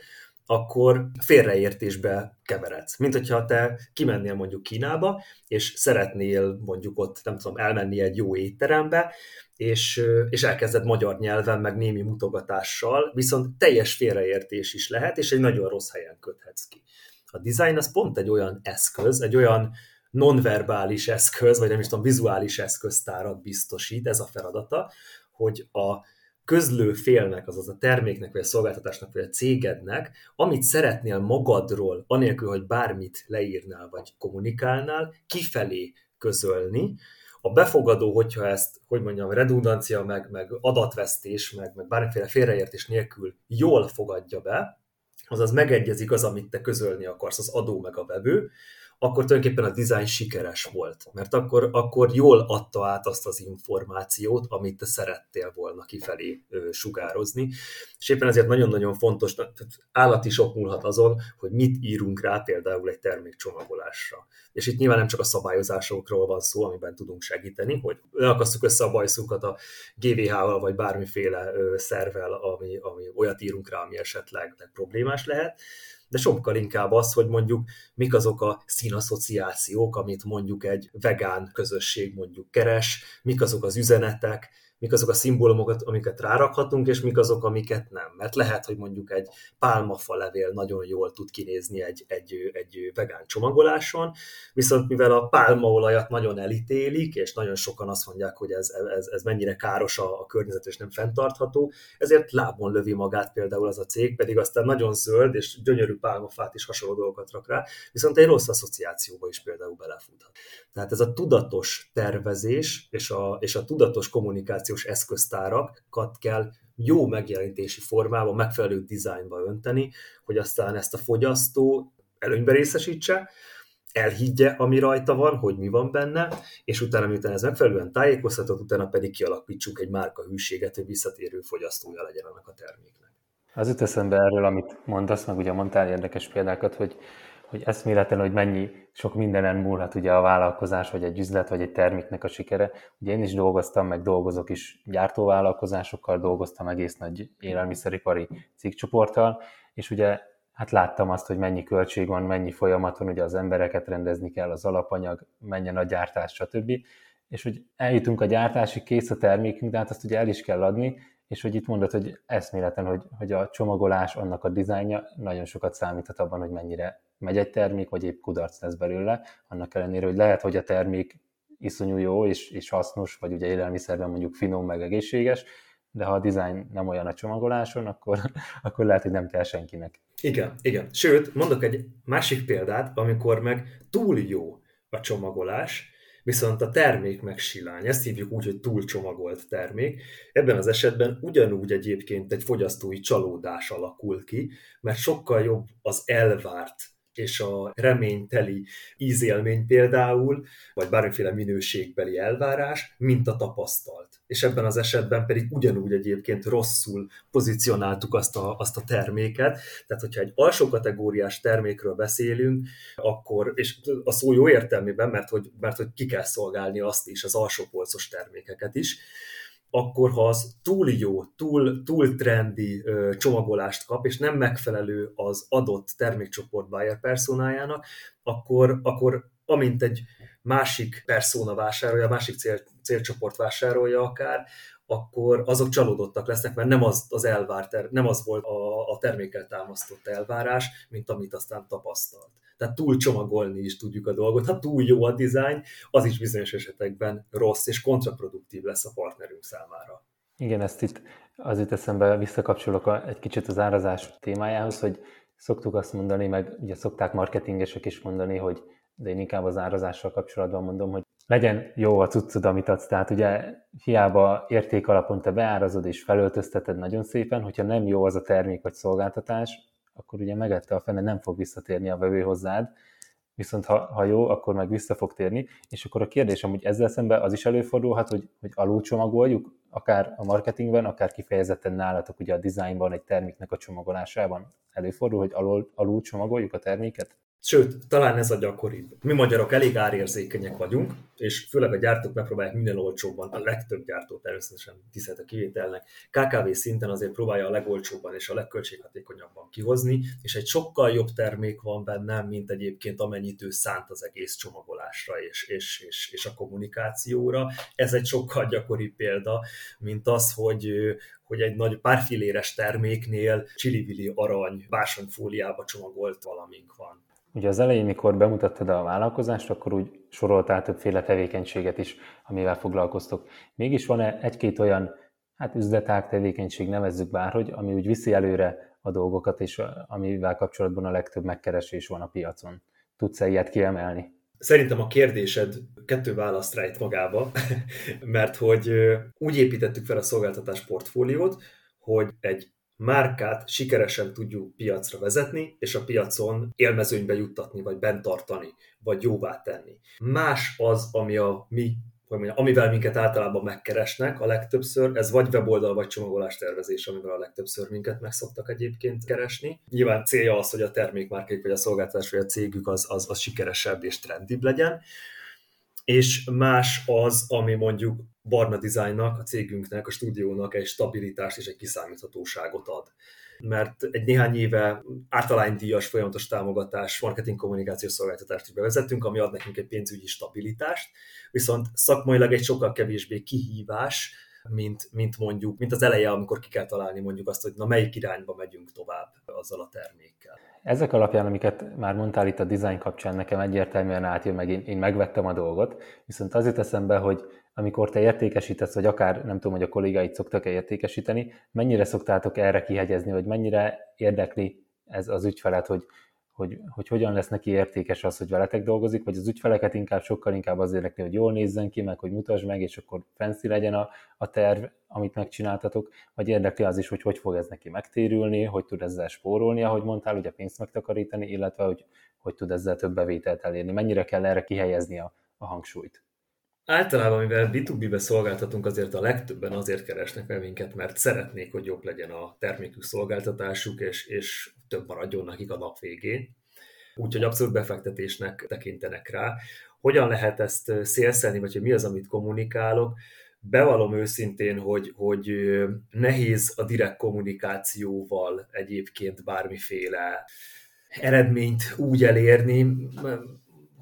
A: akkor félreértésbe keveredsz. Mint hogyha te kimennél mondjuk Kínába, és szeretnél mondjuk ott, nem tudom, elmenni egy jó étterembe, és, és elkezded magyar nyelven, meg némi mutogatással, viszont teljes félreértés is lehet, és egy nagyon rossz helyen köthetsz ki. A design az pont egy olyan eszköz, egy olyan nonverbális eszköz, vagy nem is tudom, vizuális eszköztárat biztosít, ez a feladata, hogy a közlő félnek, azaz a terméknek, vagy a szolgáltatásnak, vagy a cégednek, amit szeretnél magadról, anélkül, hogy bármit leírnál, vagy kommunikálnál, kifelé közölni, a befogadó, hogyha ezt, hogy mondjam, redundancia, meg, meg adatvesztés, meg, meg bármiféle félreértés nélkül jól fogadja be, azaz megegyezik az, amit te közölni akarsz, az adó meg a vevő, akkor tulajdonképpen a design sikeres volt, mert akkor, akkor jól adta át azt az információt, amit te szerettél volna kifelé sugározni, és éppen ezért nagyon-nagyon fontos, állati sok múlhat azon, hogy mit írunk rá például egy termékcsomagolásra. És itt nyilván nem csak a szabályozásokról van szó, amiben tudunk segíteni, hogy leakasszuk össze a bajszunkat a GVH-val, vagy bármiféle szervel, ami, ami olyat írunk rá, ami esetleg problémás lehet, de sokkal inkább az, hogy mondjuk mik azok a színaszociációk, amit mondjuk egy vegán közösség mondjuk keres, mik azok az üzenetek, mik azok a szimbólumokat, amiket rárakhatunk, és mik azok, amiket nem. Mert lehet, hogy mondjuk egy pálmafa levél nagyon jól tud kinézni egy, egy, egy vegán csomagoláson, viszont mivel a pálmaolajat nagyon elítélik, és nagyon sokan azt mondják, hogy ez, ez, ez mennyire káros a, a környezet, és nem fenntartható, ezért lábon lövi magát például az a cég, pedig aztán nagyon zöld és gyönyörű pálmafát is hasonló dolgokat rak rá, viszont egy rossz asszociációba is például belefuthat. Tehát ez a tudatos tervezés és a, és a tudatos kommunikáció kommunikációs eszköztárakat kell jó megjelenítési formában, megfelelő dizájnba önteni, hogy aztán ezt a fogyasztó előnybe részesítse, elhiggye, ami rajta van, hogy mi van benne, és utána, miután ez megfelelően tájékoztatott, utána pedig kialakítsuk egy márka hűséget, hogy visszatérő fogyasztója legyen annak a terméknek.
B: Az jut eszembe erről, amit mondasz, meg ugye mondtál érdekes példákat, hogy, hogy eszméletlen, hogy mennyi sok mindenen múlhat ugye a vállalkozás, vagy egy üzlet, vagy egy terméknek a sikere. Ugye én is dolgoztam, meg dolgozok is gyártóvállalkozásokkal, dolgoztam egész nagy élelmiszeripari cikkcsoporttal, és ugye hát láttam azt, hogy mennyi költség van, mennyi folyamat van, ugye az embereket rendezni kell, az alapanyag, menjen a gyártás, stb. És hogy eljutunk a gyártásig, kész a termékünk, de hát azt ugye el is kell adni, és hogy itt mondod, hogy eszméleten, hogy, hogy a csomagolás, annak a dizájnja nagyon sokat számíthat abban, hogy mennyire megy egy termék, vagy épp kudarc lesz belőle, annak ellenére, hogy lehet, hogy a termék iszonyú jó és, és hasznos, vagy ugye élelmiszerben mondjuk finom, meg egészséges, de ha a dizájn nem olyan a csomagoláson, akkor, akkor lehet, hogy nem kell senkinek.
A: Igen, igen. Sőt, mondok egy másik példát, amikor meg túl jó a csomagolás, viszont a termék meg silány. Ezt hívjuk úgy, hogy túlcsomagolt termék. Ebben az esetben ugyanúgy egyébként egy fogyasztói csalódás alakul ki, mert sokkal jobb az elvárt és a reményteli ízélmény például, vagy bármiféle minőségbeli elvárás, mint a tapasztalt. És ebben az esetben pedig ugyanúgy egyébként rosszul pozícionáltuk azt a, azt a terméket. Tehát, hogyha egy alsó kategóriás termékről beszélünk, akkor, és a szó jó értelmében, mert hogy, mert hogy ki kell szolgálni azt is, az alsó polcos termékeket is, akkor ha az túl jó, túl, túl trendi ö, csomagolást kap, és nem megfelelő az adott termékcsoport buyer personájának, akkor, akkor amint egy másik persona vásárolja, másik cél, célcsoport vásárolja akár, akkor azok csalódottak lesznek, mert nem az, az elvárt, nem az volt a, a termékkel támasztott elvárás, mint amit aztán tapasztalt. Tehát túl csomagolni is tudjuk a dolgot. Ha túl jó a dizájn, az is bizonyos esetekben rossz és kontraproduktív lesz a partnerünk számára.
B: Igen, ezt itt az itt eszembe visszakapcsolok a, egy kicsit az árazás témájához, hogy szoktuk azt mondani, meg ugye szokták marketingesek is mondani, hogy de én inkább az árazással kapcsolatban mondom, hogy legyen jó a cuccod, amit adsz. Tehát ugye hiába érték alapon te beárazod és felöltözteted nagyon szépen, hogyha nem jó az a termék vagy szolgáltatás, akkor ugye megette a fene, nem fog visszatérni a vevő hozzád, viszont ha, ha jó, akkor meg vissza fog térni, és akkor a kérdés hogy ezzel szemben az is előfordulhat, hogy, hogy alulcsomagoljuk, akár a marketingben, akár kifejezetten nálatok ugye a dizájnban, egy terméknek a csomagolásában előfordul, hogy alul, alulcsomagoljuk a terméket?
A: Sőt, talán ez a gyakoribb. Mi magyarok elég árérzékenyek vagyunk, és főleg a gyártók megpróbálják minél olcsóbban, a legtöbb gyártó természetesen tisztelt a kivételnek, KKV szinten azért próbálja a legolcsóbban és a legköltséghatékonyabban kihozni, és egy sokkal jobb termék van benne, mint egyébként amennyit ő szánt az egész csomagolásra és, és, és, és a kommunikációra. Ez egy sokkal gyakoribb példa, mint az, hogy, hogy egy nagy párfiléres terméknél csili arany bársonyfóliába csomagolt valamink van.
B: Ugye az elején, mikor bemutattad a vállalkozást, akkor úgy soroltál többféle tevékenységet is, amivel foglalkoztok. Mégis van-e egy-két olyan hát üzletág, tevékenység, nevezzük bárhogy, ami úgy viszi előre a dolgokat, és amivel kapcsolatban a legtöbb megkeresés van a piacon. Tudsz-e ilyet kiemelni?
A: Szerintem a kérdésed kettő választ rejt magába, mert hogy úgy építettük fel a szolgáltatás portfóliót, hogy egy márkát sikeresen tudjuk piacra vezetni, és a piacon élmezőnybe juttatni, vagy bent tartani, vagy jóvá tenni. Más az, ami a mi hogy amivel minket általában megkeresnek a legtöbbször, ez vagy weboldal, vagy csomagolás tervezés, amivel a legtöbbször minket meg szoktak egyébként keresni. Nyilván célja az, hogy a termékmárkék, vagy a szolgáltatás, vagy a cégük az, az, az sikeresebb és trendibb legyen és más az, ami mondjuk Barna Designnak, a cégünknek, a stúdiónak egy stabilitást és egy kiszámíthatóságot ad. Mert egy néhány éve általánydíjas folyamatos támogatás, marketing kommunikációs szolgáltatást is bevezettünk, ami ad nekünk egy pénzügyi stabilitást, viszont szakmailag egy sokkal kevésbé kihívás, mint, mint mondjuk, mint az eleje, amikor ki kell találni mondjuk azt, hogy na melyik irányba megyünk tovább azzal a termékkel.
B: Ezek alapján, amiket már mondtál itt a design kapcsán, nekem egyértelműen átjön, meg én, én megvettem a dolgot, viszont az jut eszembe, hogy amikor te értékesítesz, vagy akár nem tudom, hogy a kollégáit szoktak-e értékesíteni, mennyire szoktátok erre kihegyezni, vagy mennyire érdekli ez az ügyfelet, hogy hogy, hogy hogyan lesz neki értékes az, hogy veletek dolgozik, vagy az ügyfeleket inkább sokkal inkább az érdekli, hogy jól nézzen ki, meg hogy mutasd meg, és akkor fancy legyen a, a terv, amit megcsináltatok, vagy érdekli az is, hogy hogy fog ez neki megtérülni, hogy tud ezzel spórolni, ahogy mondtál, ugye pénzt megtakarítani, illetve hogy, hogy tud ezzel több bevételt elérni. Mennyire kell erre kihelyezni a, a hangsúlyt?
A: Általában, mivel B2B-be szolgáltatunk, azért a legtöbben azért keresnek meg minket, mert szeretnék, hogy jobb legyen a termékük, szolgáltatásuk, és, és több maradjon nekik a nap végén. Úgyhogy abszolút befektetésnek tekintenek rá. Hogyan lehet ezt szélszelni, vagy hogy mi az, amit kommunikálok? Bevallom őszintén, hogy, hogy nehéz a direkt kommunikációval egyébként bármiféle eredményt úgy elérni,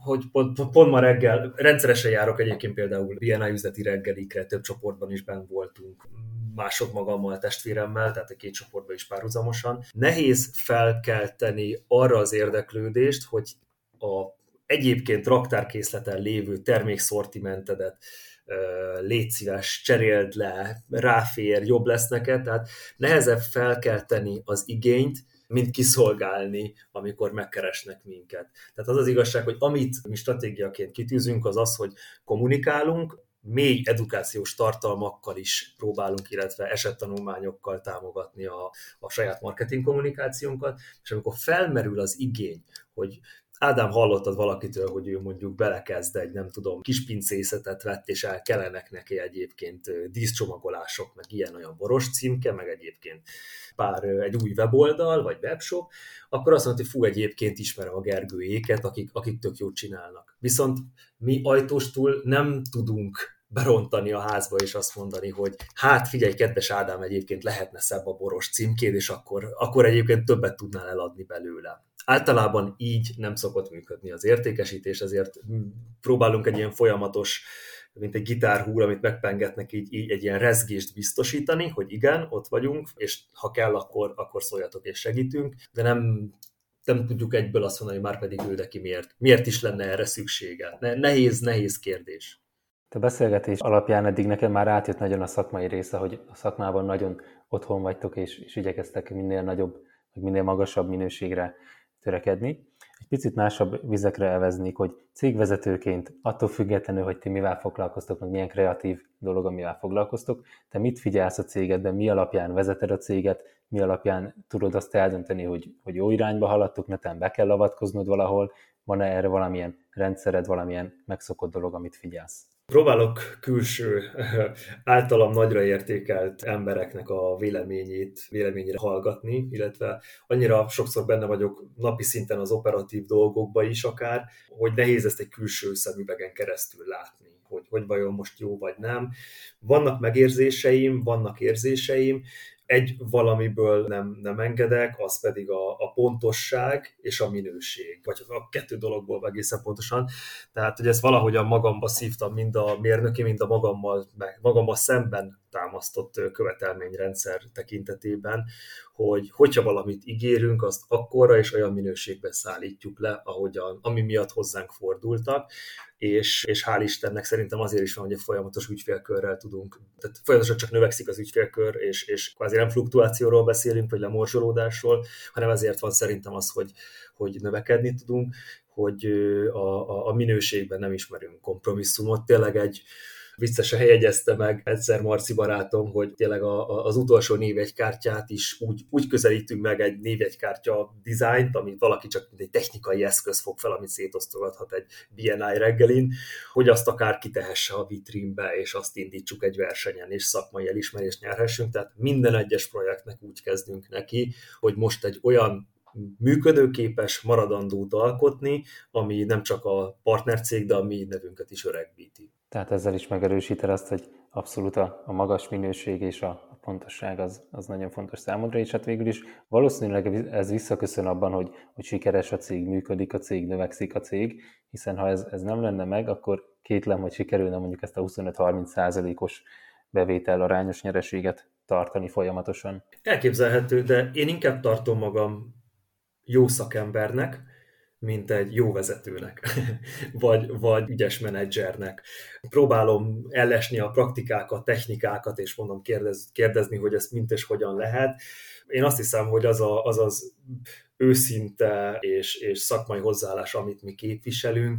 A: hogy pont, pont ma reggel, rendszeresen járok egyébként például BNI üzleti reggelikre, több csoportban is ben voltunk, mások magammal, testvéremmel, tehát a két csoportban is párhuzamosan. Nehéz felkelteni arra az érdeklődést, hogy a egyébként raktárkészleten lévő termékszortimentedet légy szíves, cseréld le, ráfér, jobb lesz neked, tehát nehezebb felkelteni az igényt, mint kiszolgálni, amikor megkeresnek minket. Tehát az az igazság, hogy amit mi stratégiaként kitűzünk, az az, hogy kommunikálunk, mély edukációs tartalmakkal is próbálunk, illetve esettanulmányokkal támogatni a, a saját marketing kommunikációnkat, és amikor felmerül az igény, hogy Ádám hallottad valakitől, hogy ő mondjuk belekezd egy, nem tudom, kis pincészetet vett, és el kellenek neki egyébként díszcsomagolások, meg ilyen-olyan boros címke, meg egyébként pár egy új weboldal, vagy webshop, akkor azt mondta, hogy fú, egyébként ismerem a Gergőjéket, akik, akik tök jót csinálnak. Viszont mi ajtóstól nem tudunk berontani a házba és azt mondani, hogy hát figyelj, kedves Ádám, egyébként lehetne szebb a boros címkéd, és akkor, akkor egyébként többet tudnál eladni belőle. Általában így nem szokott működni az értékesítés, ezért próbálunk egy ilyen folyamatos mint egy gitárhúr, amit megpengetnek, így, így egy ilyen rezgést biztosítani, hogy igen, ott vagyunk, és ha kell, akkor, akkor szóljatok és segítünk, de nem nem tudjuk egyből azt mondani, hogy már pedig ő neki miért, miért is lenne erre szüksége. Ne, nehéz, nehéz kérdés.
B: A beszélgetés alapján eddig nekem már átjött nagyon a szakmai része, hogy a szakmában nagyon otthon vagytok, és, és igyekeztek minél nagyobb, vagy minél magasabb minőségre törekedni. Egy picit másabb vizekre elveznék, hogy cégvezetőként attól függetlenül, hogy ti mivel foglalkoztok, meg milyen kreatív dolog, amivel foglalkoztok, te mit figyelsz a cégedben, mi alapján vezeted a céget, mi alapján tudod azt eldönteni, hogy, hogy jó irányba haladtok, neten be kell avatkoznod valahol, van-e erre valamilyen rendszered, valamilyen megszokott dolog, amit figyelsz?
A: Próbálok külső, általam nagyra értékelt embereknek a véleményét, véleményére hallgatni, illetve annyira sokszor benne vagyok napi szinten az operatív dolgokba is akár, hogy nehéz ezt egy külső szemüvegen keresztül látni, hogy, hogy vajon most jó vagy nem. Vannak megérzéseim, vannak érzéseim, egy valamiből nem, nem engedek, az pedig a, a pontosság és a minőség, vagy a kettő dologból egészen pontosan. Tehát, hogy ezt valahogyan magamba szívtam, mind a mérnöki, mind a magammal, magammal szemben támasztott követelményrendszer tekintetében, hogy hogyha valamit ígérünk, azt akkorra és olyan minőségben szállítjuk le, ahogyan, ami miatt hozzánk fordultak, és, és hál' Istennek szerintem azért is van, hogy egy folyamatos ügyfélkörrel tudunk, tehát folyamatosan csak növekszik az ügyfélkör, és, és kvázi nem fluktuációról beszélünk, vagy lemorzsolódásról, hanem ezért van szerintem az, hogy, hogy növekedni tudunk, hogy a, a, a minőségben nem ismerünk kompromisszumot. Tényleg egy, viccesen jegyezte meg egyszer Marci barátom, hogy tényleg a, a, az utolsó névegykártyát is úgy, úgy közelítünk meg egy névegykártya dizájnt, amit valaki csak mint egy technikai eszköz fog fel, amit szétosztogathat egy BNI reggelin, hogy azt akár kitehesse a vitrínbe, és azt indítsuk egy versenyen, és szakmai elismerést nyerhessünk. Tehát minden egyes projektnek úgy kezdünk neki, hogy most egy olyan működőképes maradandót alkotni, ami nem csak a partnercég, de a mi nevünket is öregbíti.
B: Tehát ezzel is megerősíted azt, hogy abszolút a, a magas minőség és a, a pontosság az, az nagyon fontos számodra, és hát végül is valószínűleg ez visszaköszön abban, hogy, hogy sikeres a cég, működik a cég, növekszik a cég, hiszen ha ez, ez nem lenne meg, akkor kétlem, hogy sikerülne mondjuk ezt a 25-30 százalékos bevétel arányos nyereséget tartani folyamatosan.
A: Elképzelhető, de én inkább tartom magam jó szakembernek, mint egy jó vezetőnek, vagy, vagy ügyes menedzsernek. Próbálom ellesni a praktikákat, technikákat, és mondom kérdez, kérdezni, hogy ezt mint és hogyan lehet. Én azt hiszem, hogy az a, az, az őszinte és, és szakmai hozzáállás, amit mi képviselünk,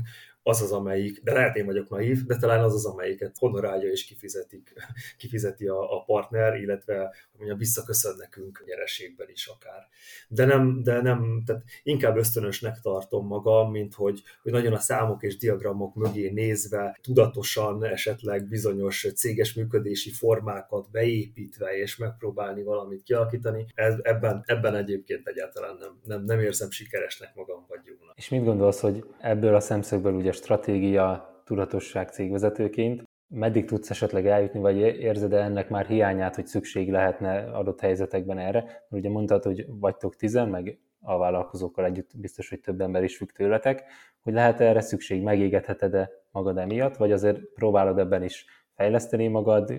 A: az az, amelyik, de lehet én vagyok naív, de talán az az, amelyiket honorálja és kifizetik, kifizeti a, a partner, illetve mondjam, visszaköszön nekünk nyereségben is akár. De nem, de nem, tehát inkább ösztönösnek tartom magam, mint hogy, hogy nagyon a számok és diagramok mögé nézve, tudatosan esetleg bizonyos céges működési formákat beépítve és megpróbálni valamit kialakítani. Ez, ebben, ebben egyébként egyáltalán nem, nem, nem érzem sikeresnek magam vagy jónak.
B: És mit gondolsz, hogy ebből a szemszögből ugye stratégia, tudatosság cégvezetőként, meddig tudsz esetleg eljutni, vagy érzed -e ennek már hiányát, hogy szükség lehetne adott helyzetekben erre? Mert ugye mondtad, hogy vagytok tizen, meg a vállalkozókkal együtt biztos, hogy több ember is függ tőletek, hogy lehet erre szükség, megégetheted-e magad emiatt, vagy azért próbálod ebben is fejleszteni magad,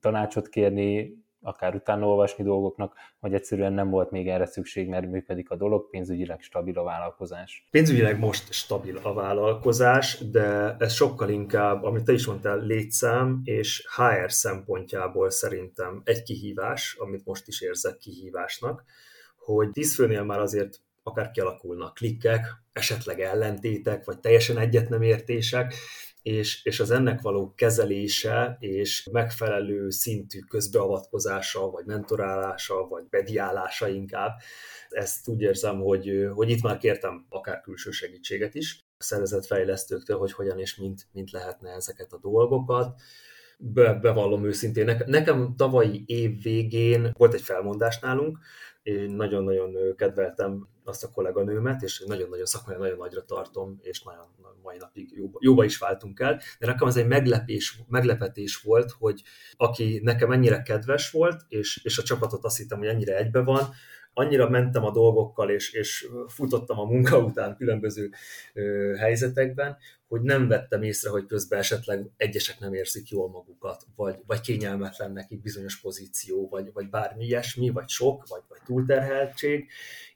B: tanácsot kérni, akár utána olvasni dolgoknak, vagy egyszerűen nem volt még erre szükség, mert működik a dolog, pénzügyileg stabil a vállalkozás?
A: Pénzügyileg most stabil a vállalkozás, de ez sokkal inkább, amit te is mondtál, létszám és HR szempontjából szerintem egy kihívás, amit most is érzek kihívásnak, hogy tíz főnél már azért akár kialakulnak klikkek, esetleg ellentétek, vagy teljesen egyet nem értések, és, és az ennek való kezelése és megfelelő szintű közbeavatkozása, vagy mentorálása, vagy mediálása inkább, ezt úgy érzem, hogy, hogy itt már kértem akár külső segítséget is a szervezetfejlesztőktől, hogy hogyan és mint, mint lehetne ezeket a dolgokat. Be, bevallom őszintén, nekem tavalyi év végén volt egy felmondás nálunk, én nagyon-nagyon kedveltem azt a kolléganőmet, és nagyon-nagyon szakmai, nagyon nagyra tartom, és nagyon mai napig jóba, jóba is váltunk el, de nekem az egy meglepés, meglepetés volt, hogy aki nekem ennyire kedves volt, és, és a csapatot azt hittem, hogy ennyire egybe van, annyira mentem a dolgokkal, és, és futottam a munka után különböző ö, helyzetekben, hogy nem vettem észre, hogy közben esetleg egyesek nem érzik jól magukat, vagy, vagy kényelmetlen nekik bizonyos pozíció, vagy, vagy bármi ilyesmi, vagy sok, vagy, vagy túlterheltség,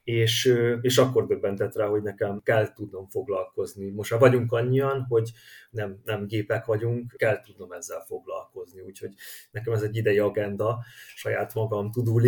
A: és, és akkor döbbentett rá, hogy nekem kell tudnom foglalkozni. Most már vagyunk annyian, hogy nem, nem gépek vagyunk, kell tudnom ezzel foglalkozni. Úgyhogy nekem ez egy idei agenda saját magam tudó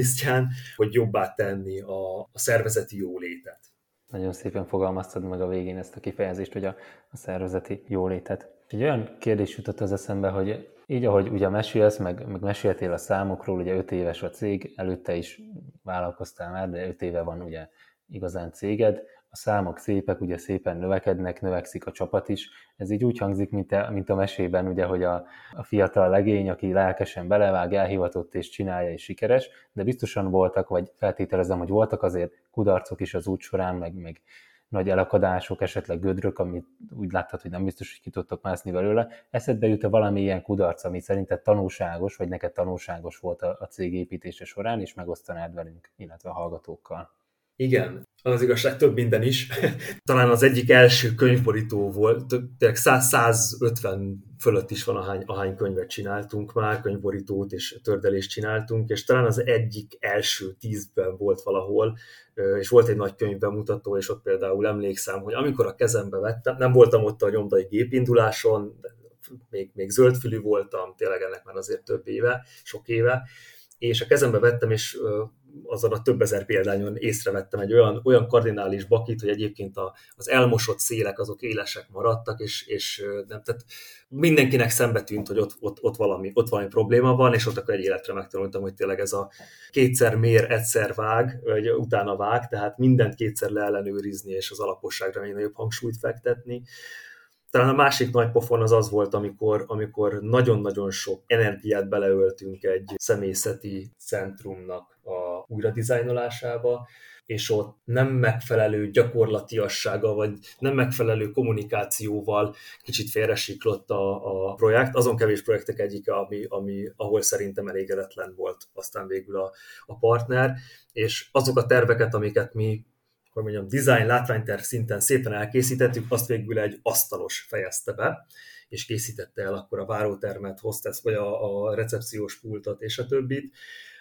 A: hogy jobbá tenni a, a szervezeti jólétet.
B: Nagyon szépen fogalmaztad meg a végén ezt a kifejezést, hogy a, a szervezeti jólétet. Egy olyan kérdés jutott az eszembe, hogy így, ahogy ugye mesélsz, meg, meg meséltél a számokról, ugye 5 éves a cég, előtte is vállalkoztál már, de 5 éve van ugye igazán céged, a számok szépek, ugye szépen növekednek, növekszik a csapat is. Ez így úgy hangzik, mint a, mint a mesében, ugye, hogy a, a fiatal legény, aki lelkesen belevág, elhivatott és csinálja és sikeres, de biztosan voltak, vagy feltételezem, hogy voltak azért kudarcok is az út során, meg, meg nagy elakadások, esetleg gödrök, amit úgy láttad, hogy nem biztos, hogy ki tudtok mászni belőle. Eszedbe jut-e valami ilyen kudarc, ami szerinted tanulságos, vagy neked tanulságos volt a, a cég építése során, és megosztanád velünk, illetve a hallgatókkal?
A: Igen, az igazság több minden is. Talán az egyik első könyvborító volt, tényleg 100, 150 fölött is van, ahány, ahány könyvet csináltunk már, könyvborítót és tördelést csináltunk, és talán az egyik első tízben volt valahol, és volt egy nagy könyvbemutató, és ott például emlékszem, hogy amikor a kezembe vettem, nem voltam ott a nyomdai gépinduláson, még, még zöldfülű voltam, tényleg ennek már azért több éve, sok éve, és a kezembe vettem, és azon a több ezer példányon észrevettem egy olyan, olyan kardinális bakit, hogy egyébként a, az elmosott szélek azok élesek maradtak, és, és nem, tehát mindenkinek szembe tűnt, hogy ott, ott, ott, valami, ott valami probléma van, és ott akkor egy életre megtanultam, hogy tényleg ez a kétszer mér, egyszer vág, vagy utána vág, tehát mindent kétszer leellenőrizni, és az alaposságra még nagyobb hangsúlyt fektetni. Talán a másik nagy pofon az az volt, amikor, amikor nagyon-nagyon sok energiát beleöltünk egy személyzeti centrumnak a újra és ott nem megfelelő gyakorlatiassága, vagy nem megfelelő kommunikációval kicsit félresiklott a, a projekt. Azon kevés projektek egyike, ami, ami, ahol szerintem elégedetlen volt aztán végül a, a partner, és azok a terveket, amiket mi hogy mondjam, design, látványterv szinten szépen elkészítettük, azt végül egy asztalos fejezte be, és készítette el akkor a várótermet, hostess, vagy a, a recepciós pultot és a többit.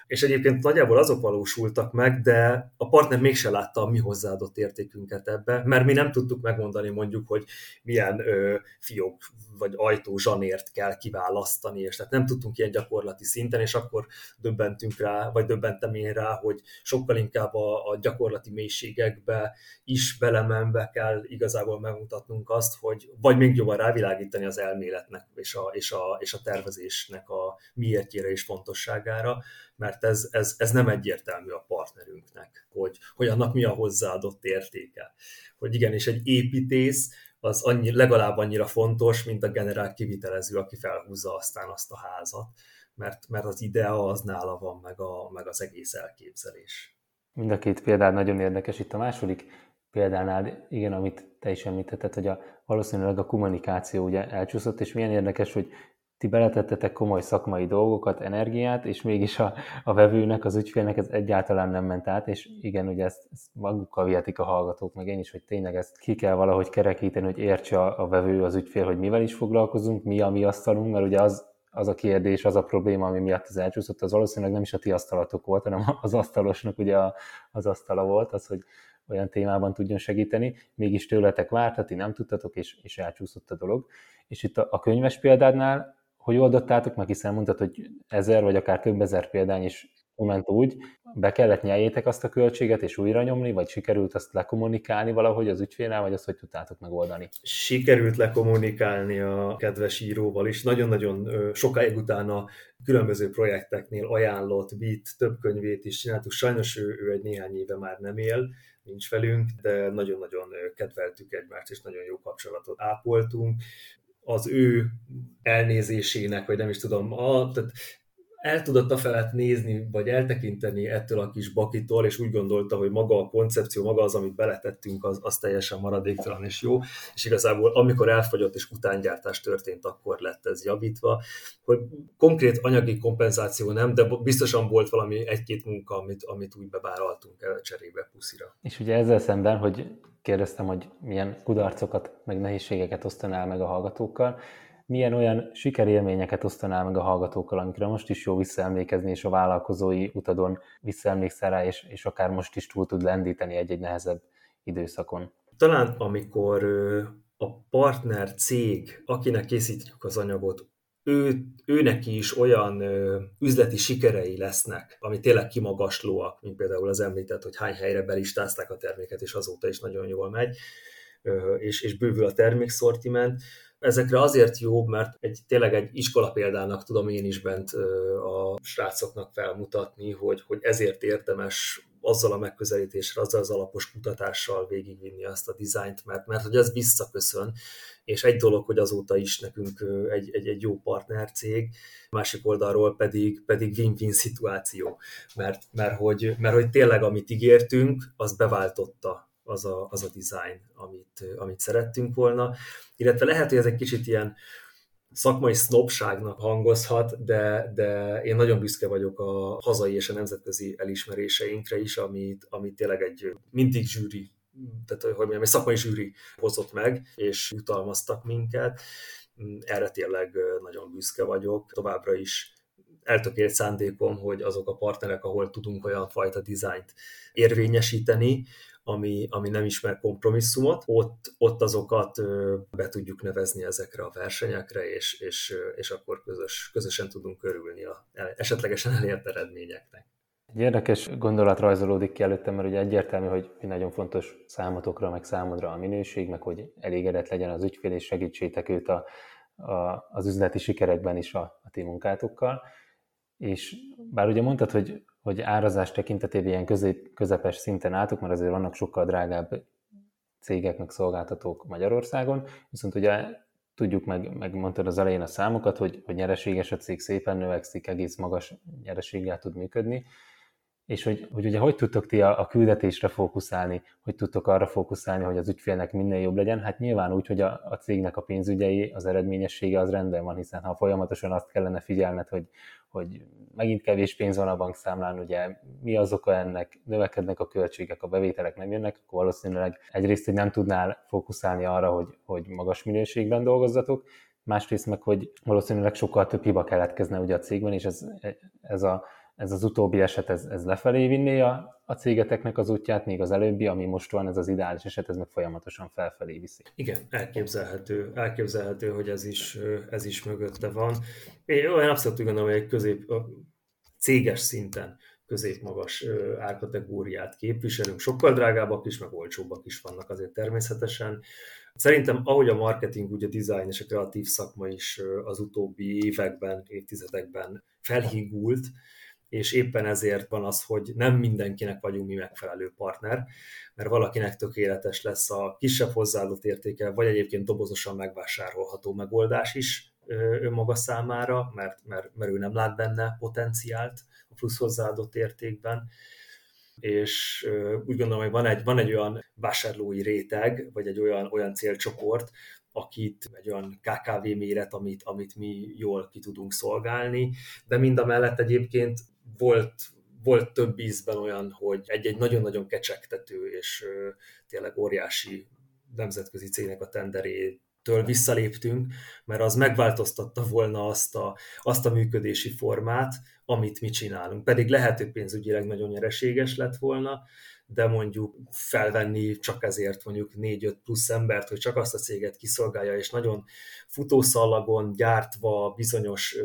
A: És egyébként nagyjából azok valósultak meg, de a partner mégse látta a mi hozzáadott értékünket ebbe, mert mi nem tudtuk megmondani mondjuk, hogy milyen ö, fiók vagy ajtó zsanért kell kiválasztani, és tehát nem tudtunk ilyen gyakorlati szinten, és akkor döbbentünk rá, vagy döbbentem én rá, hogy sokkal inkább a, a gyakorlati mélységekbe is belemenve kell igazából megmutatnunk azt, hogy vagy még jobban rávilágítani az elméletnek és a, és a, és a tervezésnek a miértjére és fontosságára, mert ez, ez, ez nem egyértelmű a partnerünknek, hogy, hogy annak mi a hozzáadott értéke. Hogy igenis egy építész az annyi, legalább annyira fontos, mint a generált kivitelező, aki felhúzza aztán azt a házat, mert, mert az idea az nála van, meg, a, meg az egész elképzelés.
B: Mind a két példád nagyon érdekes. Itt a második példánál, igen, amit te is említetted, hogy a, valószínűleg a kommunikáció ugye elcsúszott, és milyen érdekes, hogy ti beletettetek komoly szakmai dolgokat, energiát, és mégis a, a vevőnek, az ügyfélnek ez egyáltalán nem ment át, és igen, ugye ezt, ezt magukkal vihetik a hallgatók, meg én is, hogy tényleg ezt ki kell valahogy kerekíteni, hogy értse a, a vevő, az ügyfél, hogy mivel is foglalkozunk, mi a mi asztalunk, mert ugye az, az a kérdés, az a probléma, ami miatt az elcsúszott, az valószínűleg nem is a ti asztalatok volt, hanem az asztalosnak ugye a, az asztala volt, az, hogy olyan témában tudjon segíteni, mégis tőletek várt, ti nem tudtatok, és, és elcsúszott a dolog. És itt a, a könyves példádnál hogy oldottátok meg, hiszen mondtad, hogy ezer vagy akár több ezer példány is ment úgy, be kellett nyeljétek azt a költséget és újra nyomni, vagy sikerült azt lekommunikálni valahogy az ügyfélnál, vagy azt hogy tudtátok megoldani?
A: Sikerült lekommunikálni a kedves íróval is. Nagyon-nagyon sokáig utána különböző projekteknél ajánlott, bit, több könyvét is csináltuk. Sajnos ő, ő egy néhány éve már nem él, nincs velünk, de nagyon-nagyon kedveltük egymást, és nagyon jó kapcsolatot ápoltunk az ő elnézésének, vagy nem is tudom, a, tehát el tudott a felett nézni, vagy eltekinteni ettől a kis bakitól, és úgy gondolta, hogy maga a koncepció, maga az, amit beletettünk, az, az teljesen maradéktalan és jó, és igazából amikor elfogyott és utángyártás történt, akkor lett ez javítva, hogy konkrét anyagi kompenzáció nem, de biztosan volt valami egy-két munka, amit, amit úgy bebáraltunk el cserébe puszira.
B: És ugye ezzel szemben, hogy kérdeztem, hogy milyen kudarcokat, meg nehézségeket osztanál meg a hallgatókkal, milyen olyan sikerélményeket osztanál meg a hallgatókkal, amikre most is jó visszaemlékezni, és a vállalkozói utadon visszaemlékszel rá, és, és akár most is túl tud lendíteni egy-egy nehezebb időszakon?
A: Talán amikor a partner cég, akinek készítjük az anyagot, ő, őnek is olyan ö, üzleti sikerei lesznek, ami tényleg kimagaslóak, mint például az említett, hogy hány helyre belistázták a terméket, és azóta is nagyon jól megy, ö, és, és bővül a termékszortiment, Ezekre azért jó, mert egy, tényleg egy iskola példának tudom én is bent a srácoknak felmutatni, hogy, hogy ezért érdemes azzal a megközelítésre, azzal az alapos kutatással végigvinni azt a dizájnt, mert, mert hogy ez visszaköszön, és egy dolog, hogy azóta is nekünk egy, egy, egy jó partnercég, másik oldalról pedig, pedig win-win szituáció, mert, mert, hogy, mert hogy tényleg amit ígértünk, az beváltotta az a, az a design, amit, amit szerettünk volna. Illetve lehet, hogy ez egy kicsit ilyen szakmai sznobságnak hangozhat, de, de én nagyon büszke vagyok a hazai és a nemzetközi elismeréseinkre is, amit, amit tényleg egy mindig zsűri tehát hogy mondjam, egy szakmai zsűri hozott meg, és jutalmaztak minket. Erre tényleg nagyon büszke vagyok. Továbbra is eltökélt szándékom, hogy azok a partnerek, ahol tudunk olyan fajta dizájnt érvényesíteni, ami, ami nem ismer kompromisszumot, ott, ott azokat be tudjuk nevezni ezekre a versenyekre, és, és, és akkor közös, közösen tudunk körülni a esetlegesen elért eredményeknek.
B: Egy érdekes gondolat rajzolódik ki előttem, mert ugye egyértelmű, hogy nagyon fontos számotokra, meg számodra a minőség, meg hogy elégedett legyen az ügyfél, és segítsétek őt a, a, az üzleti sikerekben is a, a ti munkátokkal. És bár ugye mondtad, hogy hogy árazás tekintetében ilyen közép, közepes szinten álltuk, mert azért vannak sokkal drágább cégek, meg szolgáltatók Magyarországon, viszont ugye tudjuk, meg, meg mondtad az elején a számokat, hogy, hogy nyereséges a cég szépen növekszik, egész magas nyereséggel tud működni, és hogy, hogy ugye hogy tudtok ti a, a küldetésre fókuszálni, hogy tudtok arra fókuszálni, hogy az ügyfélnek minél jobb legyen, hát nyilván úgy, hogy a, a cégnek a pénzügyei, az eredményessége az rendben van, hiszen ha folyamatosan azt kellene figyelned, hogy, hogy megint kevés pénz van a bankszámlán, ugye mi az oka ennek, növekednek a költségek, a bevételek nem jönnek, akkor valószínűleg egyrészt, hogy nem tudnál fókuszálni arra, hogy, hogy magas minőségben dolgozzatok, másrészt meg, hogy valószínűleg sokkal több hiba keletkezne ugye a cégben, és ez, ez a ez az utóbbi eset, ez, ez lefelé vinné a, a cégeteknek az útját, még az előbbi, ami most van, ez az ideális eset, ez meg folyamatosan felfelé viszi.
A: Igen, elképzelhető, elképzelhető, hogy ez is, ez is mögötte van. Én abszolút gondolom, hogy egy közép, céges szinten középmagas árkategóriát képviselünk. Sokkal drágábbak is, meg olcsóbbak is vannak azért természetesen. Szerintem, ahogy a marketing, ugye a design és a kreatív szakma is az utóbbi években, évtizedekben felhígult, és éppen ezért van az, hogy nem mindenkinek vagyunk mi megfelelő partner, mert valakinek tökéletes lesz a kisebb hozzáadott értéke, vagy egyébként dobozosan megvásárolható megoldás is önmaga számára, mert, mert, mert ő nem lát benne potenciált a plusz hozzáadott értékben, és úgy gondolom, hogy van egy, van egy olyan vásárlói réteg, vagy egy olyan, olyan célcsoport, akit egy olyan KKV méret, amit, amit mi jól ki tudunk szolgálni, de mind a mellett egyébként volt, volt több ízben olyan, hogy egy-egy nagyon-nagyon kecsegtető és tényleg óriási nemzetközi cégnek a tenderét től visszaléptünk, mert az megváltoztatta volna azt a, azt a működési formát, amit mi csinálunk. Pedig lehet, hogy pénzügyileg nagyon nyereséges lett volna, de mondjuk felvenni csak ezért mondjuk 4-5 plusz embert, hogy csak azt a céget kiszolgálja, és nagyon futószallagon gyártva bizonyos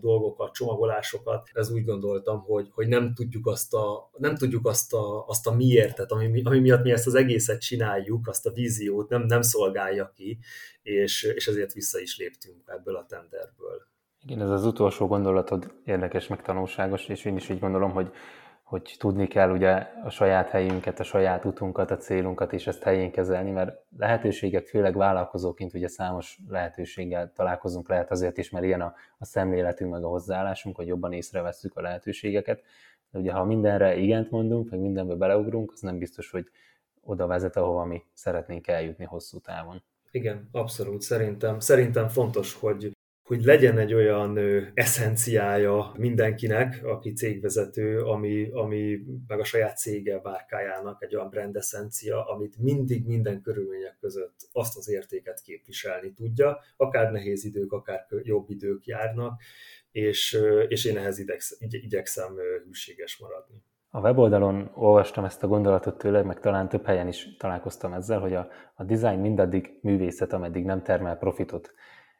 A: dolgokat, csomagolásokat, ez úgy gondoltam, hogy, hogy nem tudjuk azt a, nem tudjuk azt a, azt a miértet, ami, ami miatt mi ezt az egészet csináljuk, azt a víziót nem, nem szolgálja ki, és, és ezért vissza is léptünk ebből a tenderből.
B: Igen, ez az utolsó gondolatod érdekes, meg tanulságos, és én is így gondolom, hogy hogy tudni kell ugye a saját helyünket, a saját utunkat, a célunkat, és ezt helyén kezelni, mert lehetőségek, főleg vállalkozóként ugye számos lehetőséggel találkozunk, lehet azért is, mert ilyen a, a szemléletünk, meg a hozzáállásunk, hogy jobban észrevesszük a lehetőségeket, de ugye ha mindenre igent mondunk, meg mindenbe beleugrunk, az nem biztos, hogy oda vezet, ahova mi szeretnénk eljutni hosszú távon.
A: Igen, abszolút. Szerintem, szerintem fontos, hogy hogy legyen egy olyan eszenciája mindenkinek, aki cégvezető, ami, ami meg a saját cége bárkájának egy olyan brand eszencia, amit mindig minden körülmények között azt az értéket képviselni tudja, akár nehéz idők, akár jobb idők járnak, és, és én ehhez idegsz, igy, igyekszem hűséges maradni.
B: A weboldalon olvastam ezt a gondolatot tőled, meg talán több helyen is találkoztam ezzel, hogy a, a design mindaddig művészet, ameddig nem termel profitot.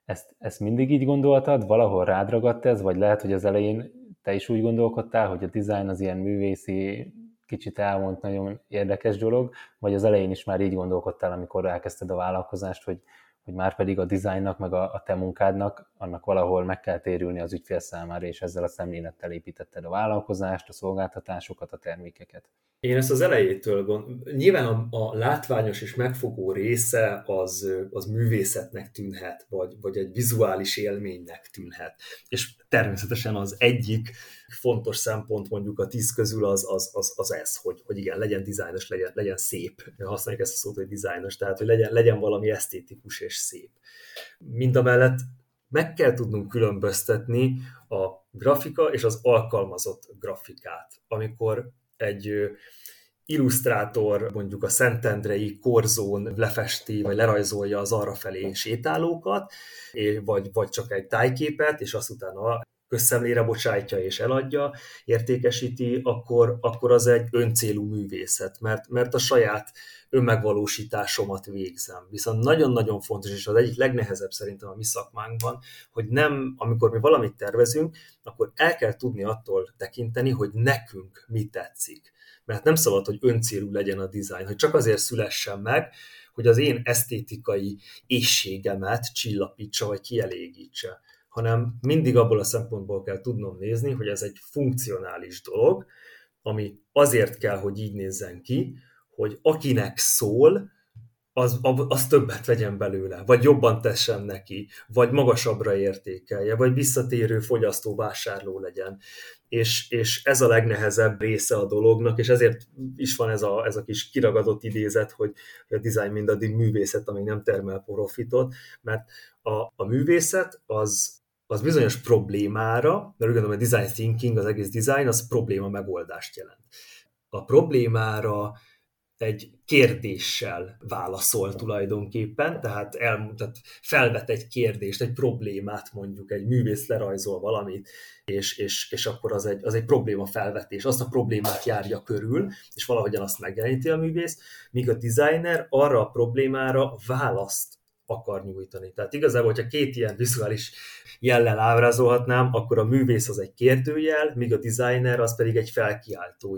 B: Ezt, ezt mindig így gondoltad, valahol rád ragadt ez, vagy lehet, hogy az elején te is úgy gondolkodtál, hogy a design az ilyen művészi, kicsit elmond nagyon érdekes dolog, vagy az elején is már így gondolkodtál, amikor elkezdted a vállalkozást, hogy, hogy már pedig a dizájnnak, meg a, a te munkádnak, annak valahol meg kell térülni az ügyfél számára, és ezzel a szemlélettel építetted a vállalkozást, a szolgáltatásokat, a termékeket.
A: Én ezt az elejétől gond... Nyilván a, a látványos és megfogó része az, az művészetnek tűnhet, vagy, vagy egy vizuális élménynek tűnhet. És természetesen az egyik fontos szempont mondjuk a tíz közül az, az, az, az ez, hogy, hogy igen, legyen dizájnos, legyen, legyen szép. Használjuk ezt a szót, hogy dizájnos, tehát hogy legyen, legyen valami esztétikus és szép. Mind a mellett meg kell tudnunk különböztetni a grafika és az alkalmazott grafikát. Amikor egy illusztrátor mondjuk a Szentendrei korzón lefesti, vagy lerajzolja az arra felé sétálókat, vagy, vagy csak egy tájképet, és azt utána közszemlére bocsátja és eladja, értékesíti, akkor, akkor az egy öncélú művészet, mert, mert a saját önmegvalósításomat végzem. Viszont nagyon-nagyon fontos, és az egyik legnehezebb szerintem a mi szakmánkban, hogy nem, amikor mi valamit tervezünk, akkor el kell tudni attól tekinteni, hogy nekünk mi tetszik. Mert nem szabad, hogy öncélú legyen a dizájn, hogy csak azért szülessen meg, hogy az én esztétikai éjségemet csillapítsa, vagy kielégítse hanem mindig abból a szempontból kell tudnom nézni, hogy ez egy funkcionális dolog, ami azért kell, hogy így nézzen ki, hogy akinek szól, az, az többet vegyen belőle, vagy jobban tessen neki, vagy magasabbra értékelje, vagy visszatérő fogyasztó vásárló legyen. És, és ez a legnehezebb része a dolognak, és ezért is van ez a, ez a kis kiragadott idézet, hogy a design mindaddig művészet, amíg nem termel profitot, mert a, a művészet az, az bizonyos problémára, mert úgy gondolom, hogy design thinking, az egész design, az probléma megoldást jelent. A problémára egy kérdéssel válaszol tulajdonképpen, tehát, el, tehát felvet egy kérdést, egy problémát mondjuk, egy művész lerajzol valamit, és, és, és akkor az egy, az egy probléma felvetés, azt a problémát járja körül, és valahogyan azt megjeleníti a művész, míg a designer arra a problémára választ akar nyújtani. Tehát igazából, hogyha két ilyen vizuális jellel ábrázolhatnám, akkor a művész az egy kérdőjel, míg a designer az pedig egy felkiáltó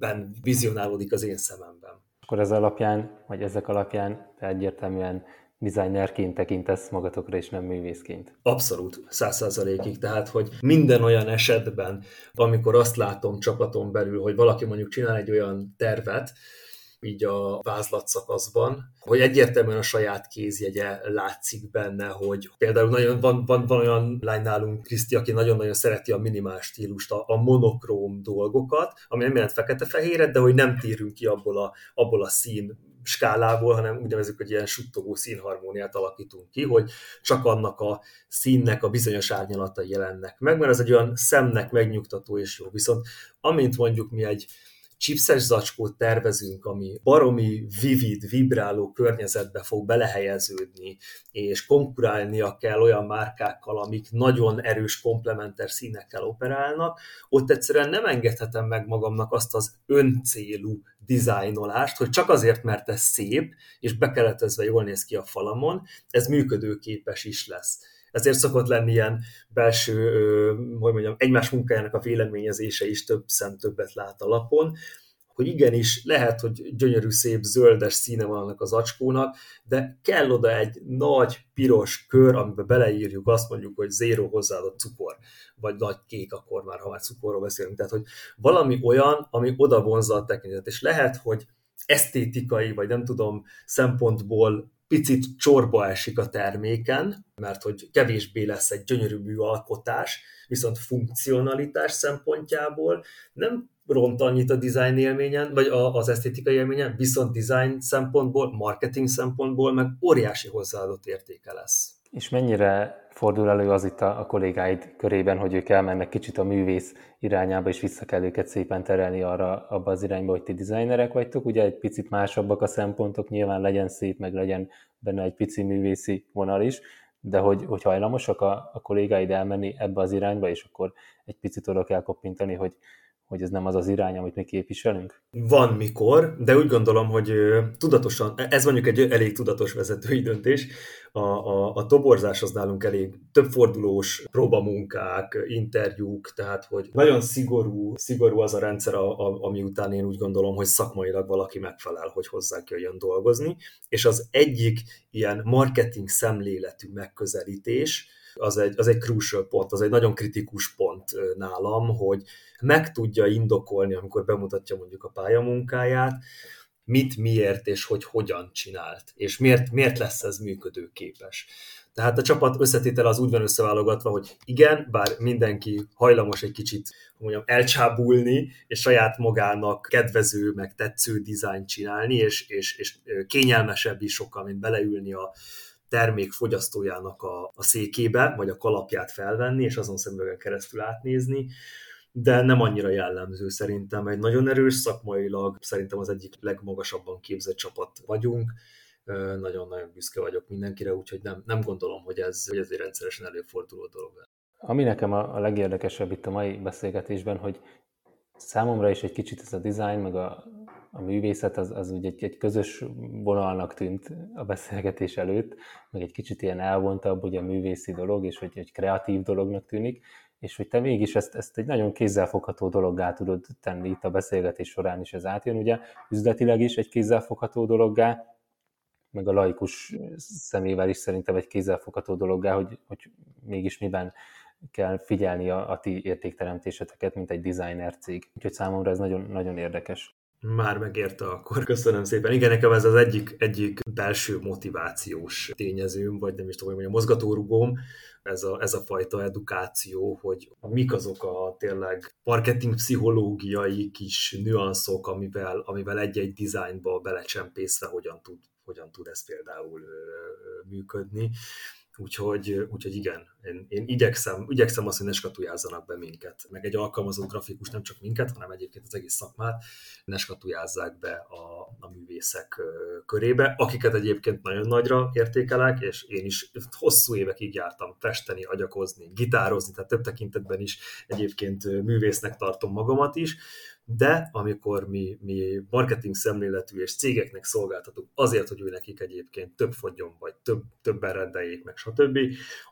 A: jelben vizionálódik az én szememben.
B: Akkor ez alapján, vagy ezek alapján te egyértelműen designerként tekintesz magatokra, és nem művészként.
A: Abszolút, száz százalékig. Tehát, hogy minden olyan esetben, amikor azt látom csapaton belül, hogy valaki mondjuk csinál egy olyan tervet, így a vázlat szakaszban, hogy egyértelműen a saját kézjegye látszik benne, hogy például nagyon, van, van, van olyan lány nálunk, Kriszti, aki nagyon-nagyon szereti a minimál stílust, a, a monokróm dolgokat, ami nem jelent fekete-fehéret, de hogy nem térünk ki abból a, abból a szín skálából, hanem úgy nevezzük, hogy ilyen suttogó színharmóniát alakítunk ki, hogy csak annak a színnek a bizonyos árnyalatai jelennek meg, mert ez egy olyan szemnek megnyugtató és jó. Viszont amint mondjuk mi egy chipses zacskót tervezünk, ami baromi vivid, vibráló környezetbe fog belehelyeződni, és konkurálnia kell olyan márkákkal, amik nagyon erős komplementer színekkel operálnak, ott egyszerűen nem engedhetem meg magamnak azt az öncélú dizájnolást, hogy csak azért, mert ez szép, és bekeletezve jól néz ki a falamon, ez működőképes is lesz ezért szokott lenni ilyen belső, hogy mondjam, egymás munkájának a véleményezése is több szem többet lát a lapon, hogy igenis lehet, hogy gyönyörű, szép, zöldes színe van annak az acskónak, de kell oda egy nagy, piros kör, amiben beleírjuk, azt mondjuk, hogy zéró hozzáadott cukor, vagy nagy kék, akkor már, ha már cukorról beszélünk. Tehát, hogy valami olyan, ami oda vonzza a tekintet. És lehet, hogy esztétikai, vagy nem tudom, szempontból picit csorba esik a terméken, mert hogy kevésbé lesz egy gyönyörű műalkotás, viszont funkcionalitás szempontjából nem ront annyit a design élményen, vagy az esztétikai élményen, viszont design szempontból, marketing szempontból meg óriási hozzáadott értéke lesz.
B: És mennyire fordul elő az itt a, a kollégáid körében, hogy ők elmennek kicsit a művész irányába, és vissza kell őket szépen terelni arra, abba az irányba, hogy ti designerek vagytok, ugye egy picit másabbak a szempontok, nyilván legyen szép, meg legyen benne egy pici művészi vonal is, de hogy, hogy hajlamosak a, a kollégáid elmenni ebbe az irányba, és akkor egy picit oda kell koppintani, hogy hogy ez nem az az irány, amit mi képviselünk?
A: Van mikor, de úgy gondolom, hogy tudatosan, ez mondjuk egy elég tudatos vezetői döntés, a, a, a toborzás az nálunk elég többfordulós próbamunkák, interjúk, tehát hogy nagyon szigorú, szigorú az a rendszer, a, a, ami után én úgy gondolom, hogy szakmailag valaki megfelel, hogy hozzánk jöjjön dolgozni, és az egyik ilyen marketing szemléletű megközelítés, az egy, az egy crucial pont, az egy nagyon kritikus pont nálam, hogy meg tudja indokolni, amikor bemutatja mondjuk a pályamunkáját, mit, miért és hogy hogyan csinált, és miért, miért lesz ez működőképes. Tehát a csapat összetétel az úgy van összeválogatva, hogy igen, bár mindenki hajlamos egy kicsit mondjam, elcsábulni, és saját magának kedvező, meg tetsző dizájn csinálni, és, és, és kényelmesebb is sokkal, mint beleülni a, termék fogyasztójának a, a székébe, vagy a kalapját felvenni, és azon szemüvegen keresztül átnézni, de nem annyira jellemző szerintem. Egy nagyon erős szakmailag, szerintem az egyik legmagasabban képzett csapat vagyunk, nagyon-nagyon büszke vagyok mindenkire, úgyhogy nem, nem gondolom, hogy ez, hogy ez egy rendszeresen előforduló dolog.
B: Ami nekem a, legérdekesebb itt a mai beszélgetésben, hogy számomra is egy kicsit ez a design, meg a, a művészet az, az ugye egy, egy közös vonalnak tűnt a beszélgetés előtt, meg egy kicsit ilyen elvontabb ugye a művészi dolog, és hogy egy kreatív dolognak tűnik, és hogy te mégis ezt, ezt egy nagyon kézzelfogható dologgá tudod tenni itt a beszélgetés során is ez átjön, ugye üzletileg is egy kézzelfogható dologgá, meg a laikus szemével is szerintem egy kézzelfogható dologgá, hogy, hogy mégis miben kell figyelni a, a ti értékteremtéseteket, mint egy designer cég. Úgyhogy számomra ez nagyon, nagyon érdekes.
A: Már megérte akkor. Köszönöm szépen. Igen, nekem ez az egyik, egyik belső motivációs tényezőm, vagy nem is tudom, hogy a mozgatórugóm, ez a, ez a fajta edukáció, hogy mik azok a tényleg marketing pszichológiai kis nüanszok, amivel, amivel egy-egy dizájnba belecsempészve hogyan tud, hogyan tud ez például működni Úgyhogy, úgyhogy igen, én, én igyekszem, igyekszem azt, hogy ne skatujázzanak be minket, meg egy alkalmazó grafikus nem csak minket, hanem egyébként az egész szakmát, ne skatujázzák be a, a művészek körébe, akiket egyébként nagyon nagyra értékelek, és én is hosszú évekig jártam festeni, agyakozni, gitározni, tehát több tekintetben is egyébként művésznek tartom magamat is, de amikor mi, mi marketing szemléletű és cégeknek szolgáltatunk azért, hogy ő nekik egyébként több fogjon, vagy több, többen rendeljék meg, stb.,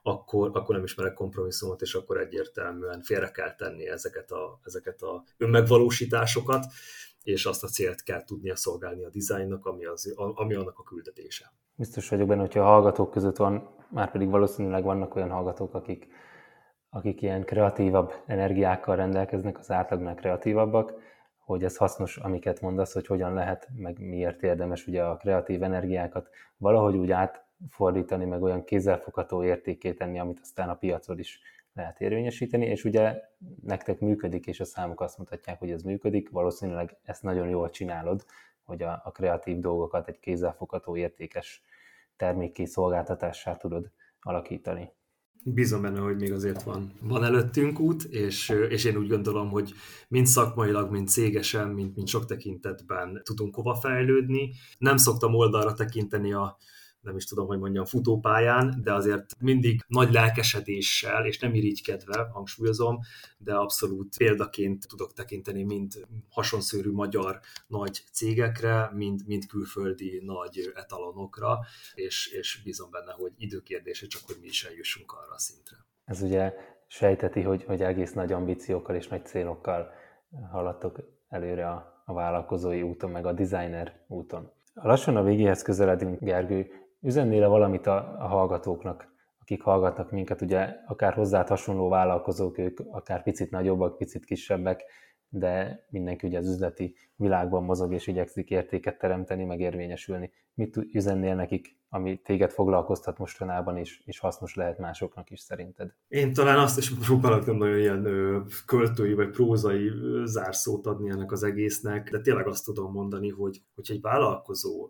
A: akkor, akkor nem ismerek kompromisszumot, és akkor egyértelműen félre kell tenni ezeket a, ezeket a önmegvalósításokat, és azt a célt kell tudnia szolgálni a dizájnnak, ami, az, ami annak a küldetése.
B: Biztos vagyok benne, hogyha a hallgatók között van, már pedig valószínűleg vannak olyan hallgatók, akik, akik ilyen kreatívabb energiákkal rendelkeznek, az átlagnál kreatívabbak, hogy ez hasznos, amiket mondasz, hogy hogyan lehet, meg miért érdemes ugye a kreatív energiákat valahogy úgy átfordítani, meg olyan kézzelfogható értéké tenni, amit aztán a piacon is lehet érvényesíteni, és ugye nektek működik, és a számok azt mutatják, hogy ez működik, valószínűleg ezt nagyon jól csinálod, hogy a, a kreatív dolgokat egy kézzelfogható értékes termékké szolgáltatássá tudod alakítani.
A: Bízom benne, hogy még azért van, van előttünk út, és, és én úgy gondolom, hogy mind szakmailag, mind cégesen, mind, mind sok tekintetben tudunk hova fejlődni. Nem szoktam oldalra tekinteni a, nem is tudom, hogy mondjam, futópályán, de azért mindig nagy lelkesedéssel, és nem irigykedve, hangsúlyozom, de abszolút példaként tudok tekinteni mind hasonszőrű magyar nagy cégekre, mind, mind külföldi nagy etalonokra, és, és bízom benne, hogy időkérdése csak, hogy mi is eljussunk arra a szintre.
B: Ez ugye sejteti, hogy, hogy egész nagy ambíciókkal és nagy célokkal haladtok előre a, a vállalkozói úton, meg a designer úton. Lassan a végéhez közeledünk, Gergő üzennél valamit a, a hallgatóknak, akik hallgatnak minket, ugye akár hozzá hasonló vállalkozók, ők akár picit nagyobbak, picit kisebbek, de mindenki ugye az üzleti világban mozog és igyekszik értéket teremteni, meg érvényesülni. Mit üzennél nekik, ami téged foglalkoztat mostanában, és, és hasznos lehet másoknak is szerinted?
A: Én talán azt is próbálok nem nagyon ilyen költői vagy prózai zárszót adni ennek az egésznek, de tényleg azt tudom mondani, hogy, hogy egy vállalkozó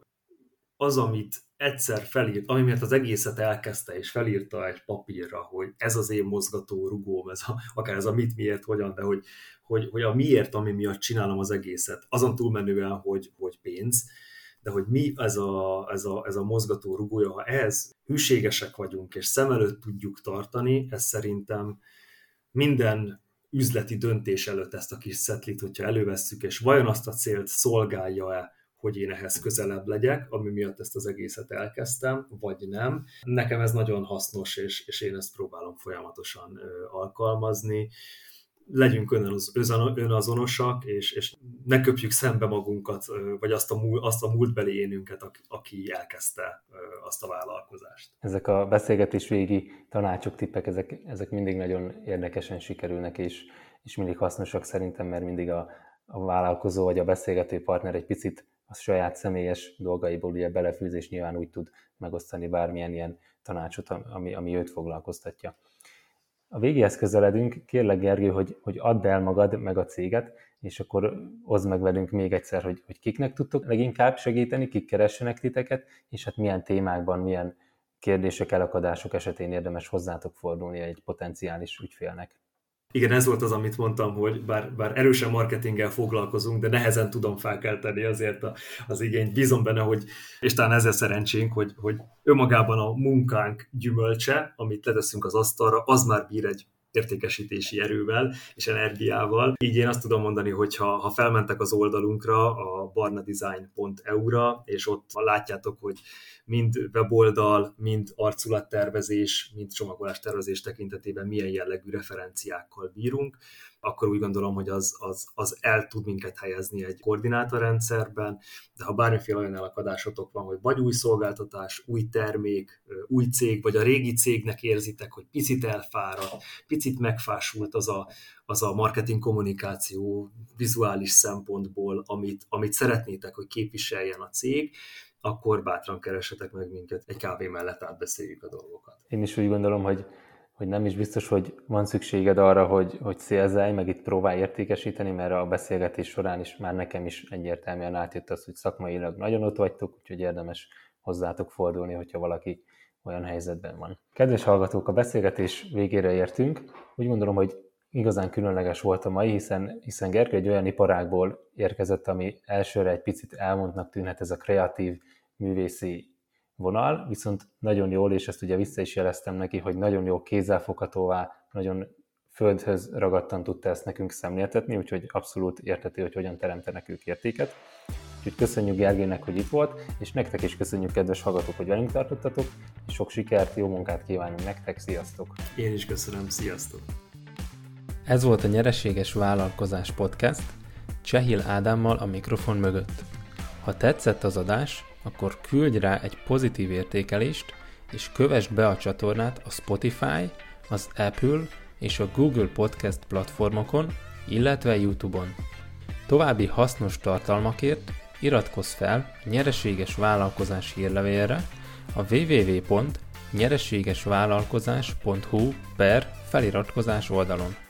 A: az, amit egyszer felírt, ami miatt az egészet elkezdte, és felírta egy papírra, hogy ez az én mozgató rugóm, ez a, akár ez a mit, miért, hogyan, de hogy, hogy, hogy a miért, ami miatt csinálom az egészet, azon túlmenően, hogy, hogy pénz, de hogy mi ez a, ez, a, ez a mozgató rugója, ha ez hűségesek vagyunk, és szem előtt tudjuk tartani, ez szerintem minden üzleti döntés előtt ezt a kis szetlit, hogyha elővesszük, és vajon azt a célt szolgálja-e, hogy én ehhez közelebb legyek, ami miatt ezt az egészet elkezdtem, vagy nem. Nekem ez nagyon hasznos, és, és én ezt próbálom folyamatosan alkalmazni legyünk önazonosak, és, és ne köpjük szembe magunkat, vagy azt a, múl, azt a múltbeli énünket, aki elkezdte azt a vállalkozást.
B: Ezek a beszélgetés végi tanácsok, tippek, ezek, ezek mindig nagyon érdekesen sikerülnek, és, és mindig hasznosak szerintem, mert mindig a, a vállalkozó vagy a beszélgető partner egy picit a saját személyes dolgaiból ugye belefűz, és nyilván úgy tud megosztani bármilyen ilyen tanácsot, ami, ami őt foglalkoztatja. A végéhez közeledünk, kérlek Gergő, hogy, hogy add el magad, meg a céget, és akkor hozd meg velünk még egyszer, hogy, hogy kiknek tudtok leginkább segíteni, kik keressenek titeket, és hát milyen témákban, milyen kérdések, elakadások esetén érdemes hozzátok fordulni egy potenciális ügyfélnek.
A: Igen, ez volt az, amit mondtam, hogy bár, bár erősen marketinggel foglalkozunk, de nehezen tudom felkelteni azért a, az igényt. Bízom benne, hogy, és talán ezzel szerencsénk, hogy, hogy önmagában a munkánk gyümölcse, amit leteszünk az asztalra, az már bír egy értékesítési erővel és energiával. Így én azt tudom mondani, hogy ha, ha felmentek az oldalunkra, a barnadesign.eu-ra, és ott látjátok, hogy mind weboldal, mind arculattervezés, mind csomagolás tekintetében milyen jellegű referenciákkal bírunk, akkor úgy gondolom, hogy az, az, az el tud minket helyezni egy koordinátorrendszerben, de ha bármiféle olyan elakadásotok van, hogy vagy új szolgáltatás, új termék, új cég, vagy a régi cégnek érzitek, hogy picit elfáradt, picit megfásult az a, az a marketing kommunikáció vizuális szempontból, amit, amit szeretnétek, hogy képviseljen a cég, akkor bátran keresetek meg minket, egy kávé mellett átbeszéljük a dolgokat.
B: Én is úgy gondolom, hogy hogy nem is biztos, hogy van szükséged arra, hogy, hogy szélzelj, meg itt próbálj értékesíteni, mert a beszélgetés során is már nekem is egyértelműen átjött az, hogy szakmailag nagyon ott vagytok, úgyhogy érdemes hozzátok fordulni, hogyha valaki olyan helyzetben van. Kedves hallgatók, a beszélgetés végére értünk. Úgy gondolom, hogy igazán különleges volt a mai, hiszen, hiszen Gergő egy olyan iparágból érkezett, ami elsőre egy picit elmondnak tűnhet ez a kreatív művészi vonal, viszont nagyon jól, és ezt ugye vissza is jeleztem neki, hogy nagyon jó kézzelfoghatóvá, nagyon földhöz ragadtan tudta ezt nekünk szemléltetni, úgyhogy abszolút érteti, hogy hogyan teremtenek ők értéket. Úgyhogy köszönjük Gergének, hogy itt volt, és nektek is köszönjük, kedves hallgatók, hogy velünk tartottatok, és sok sikert, jó munkát kívánunk nektek, sziasztok!
A: Én is köszönöm, sziasztok!
B: Ez volt a Nyereséges Vállalkozás Podcast, Csehil Ádámmal a mikrofon mögött. Ha tetszett az adás, akkor küldj rá egy pozitív értékelést, és kövessd be a csatornát a Spotify, az Apple és a Google Podcast platformokon, illetve YouTube-on. További hasznos tartalmakért iratkozz fel a Nyereséges Vállalkozás hírlevélre a www.nyereségesvállalkozás.hu per feliratkozás oldalon.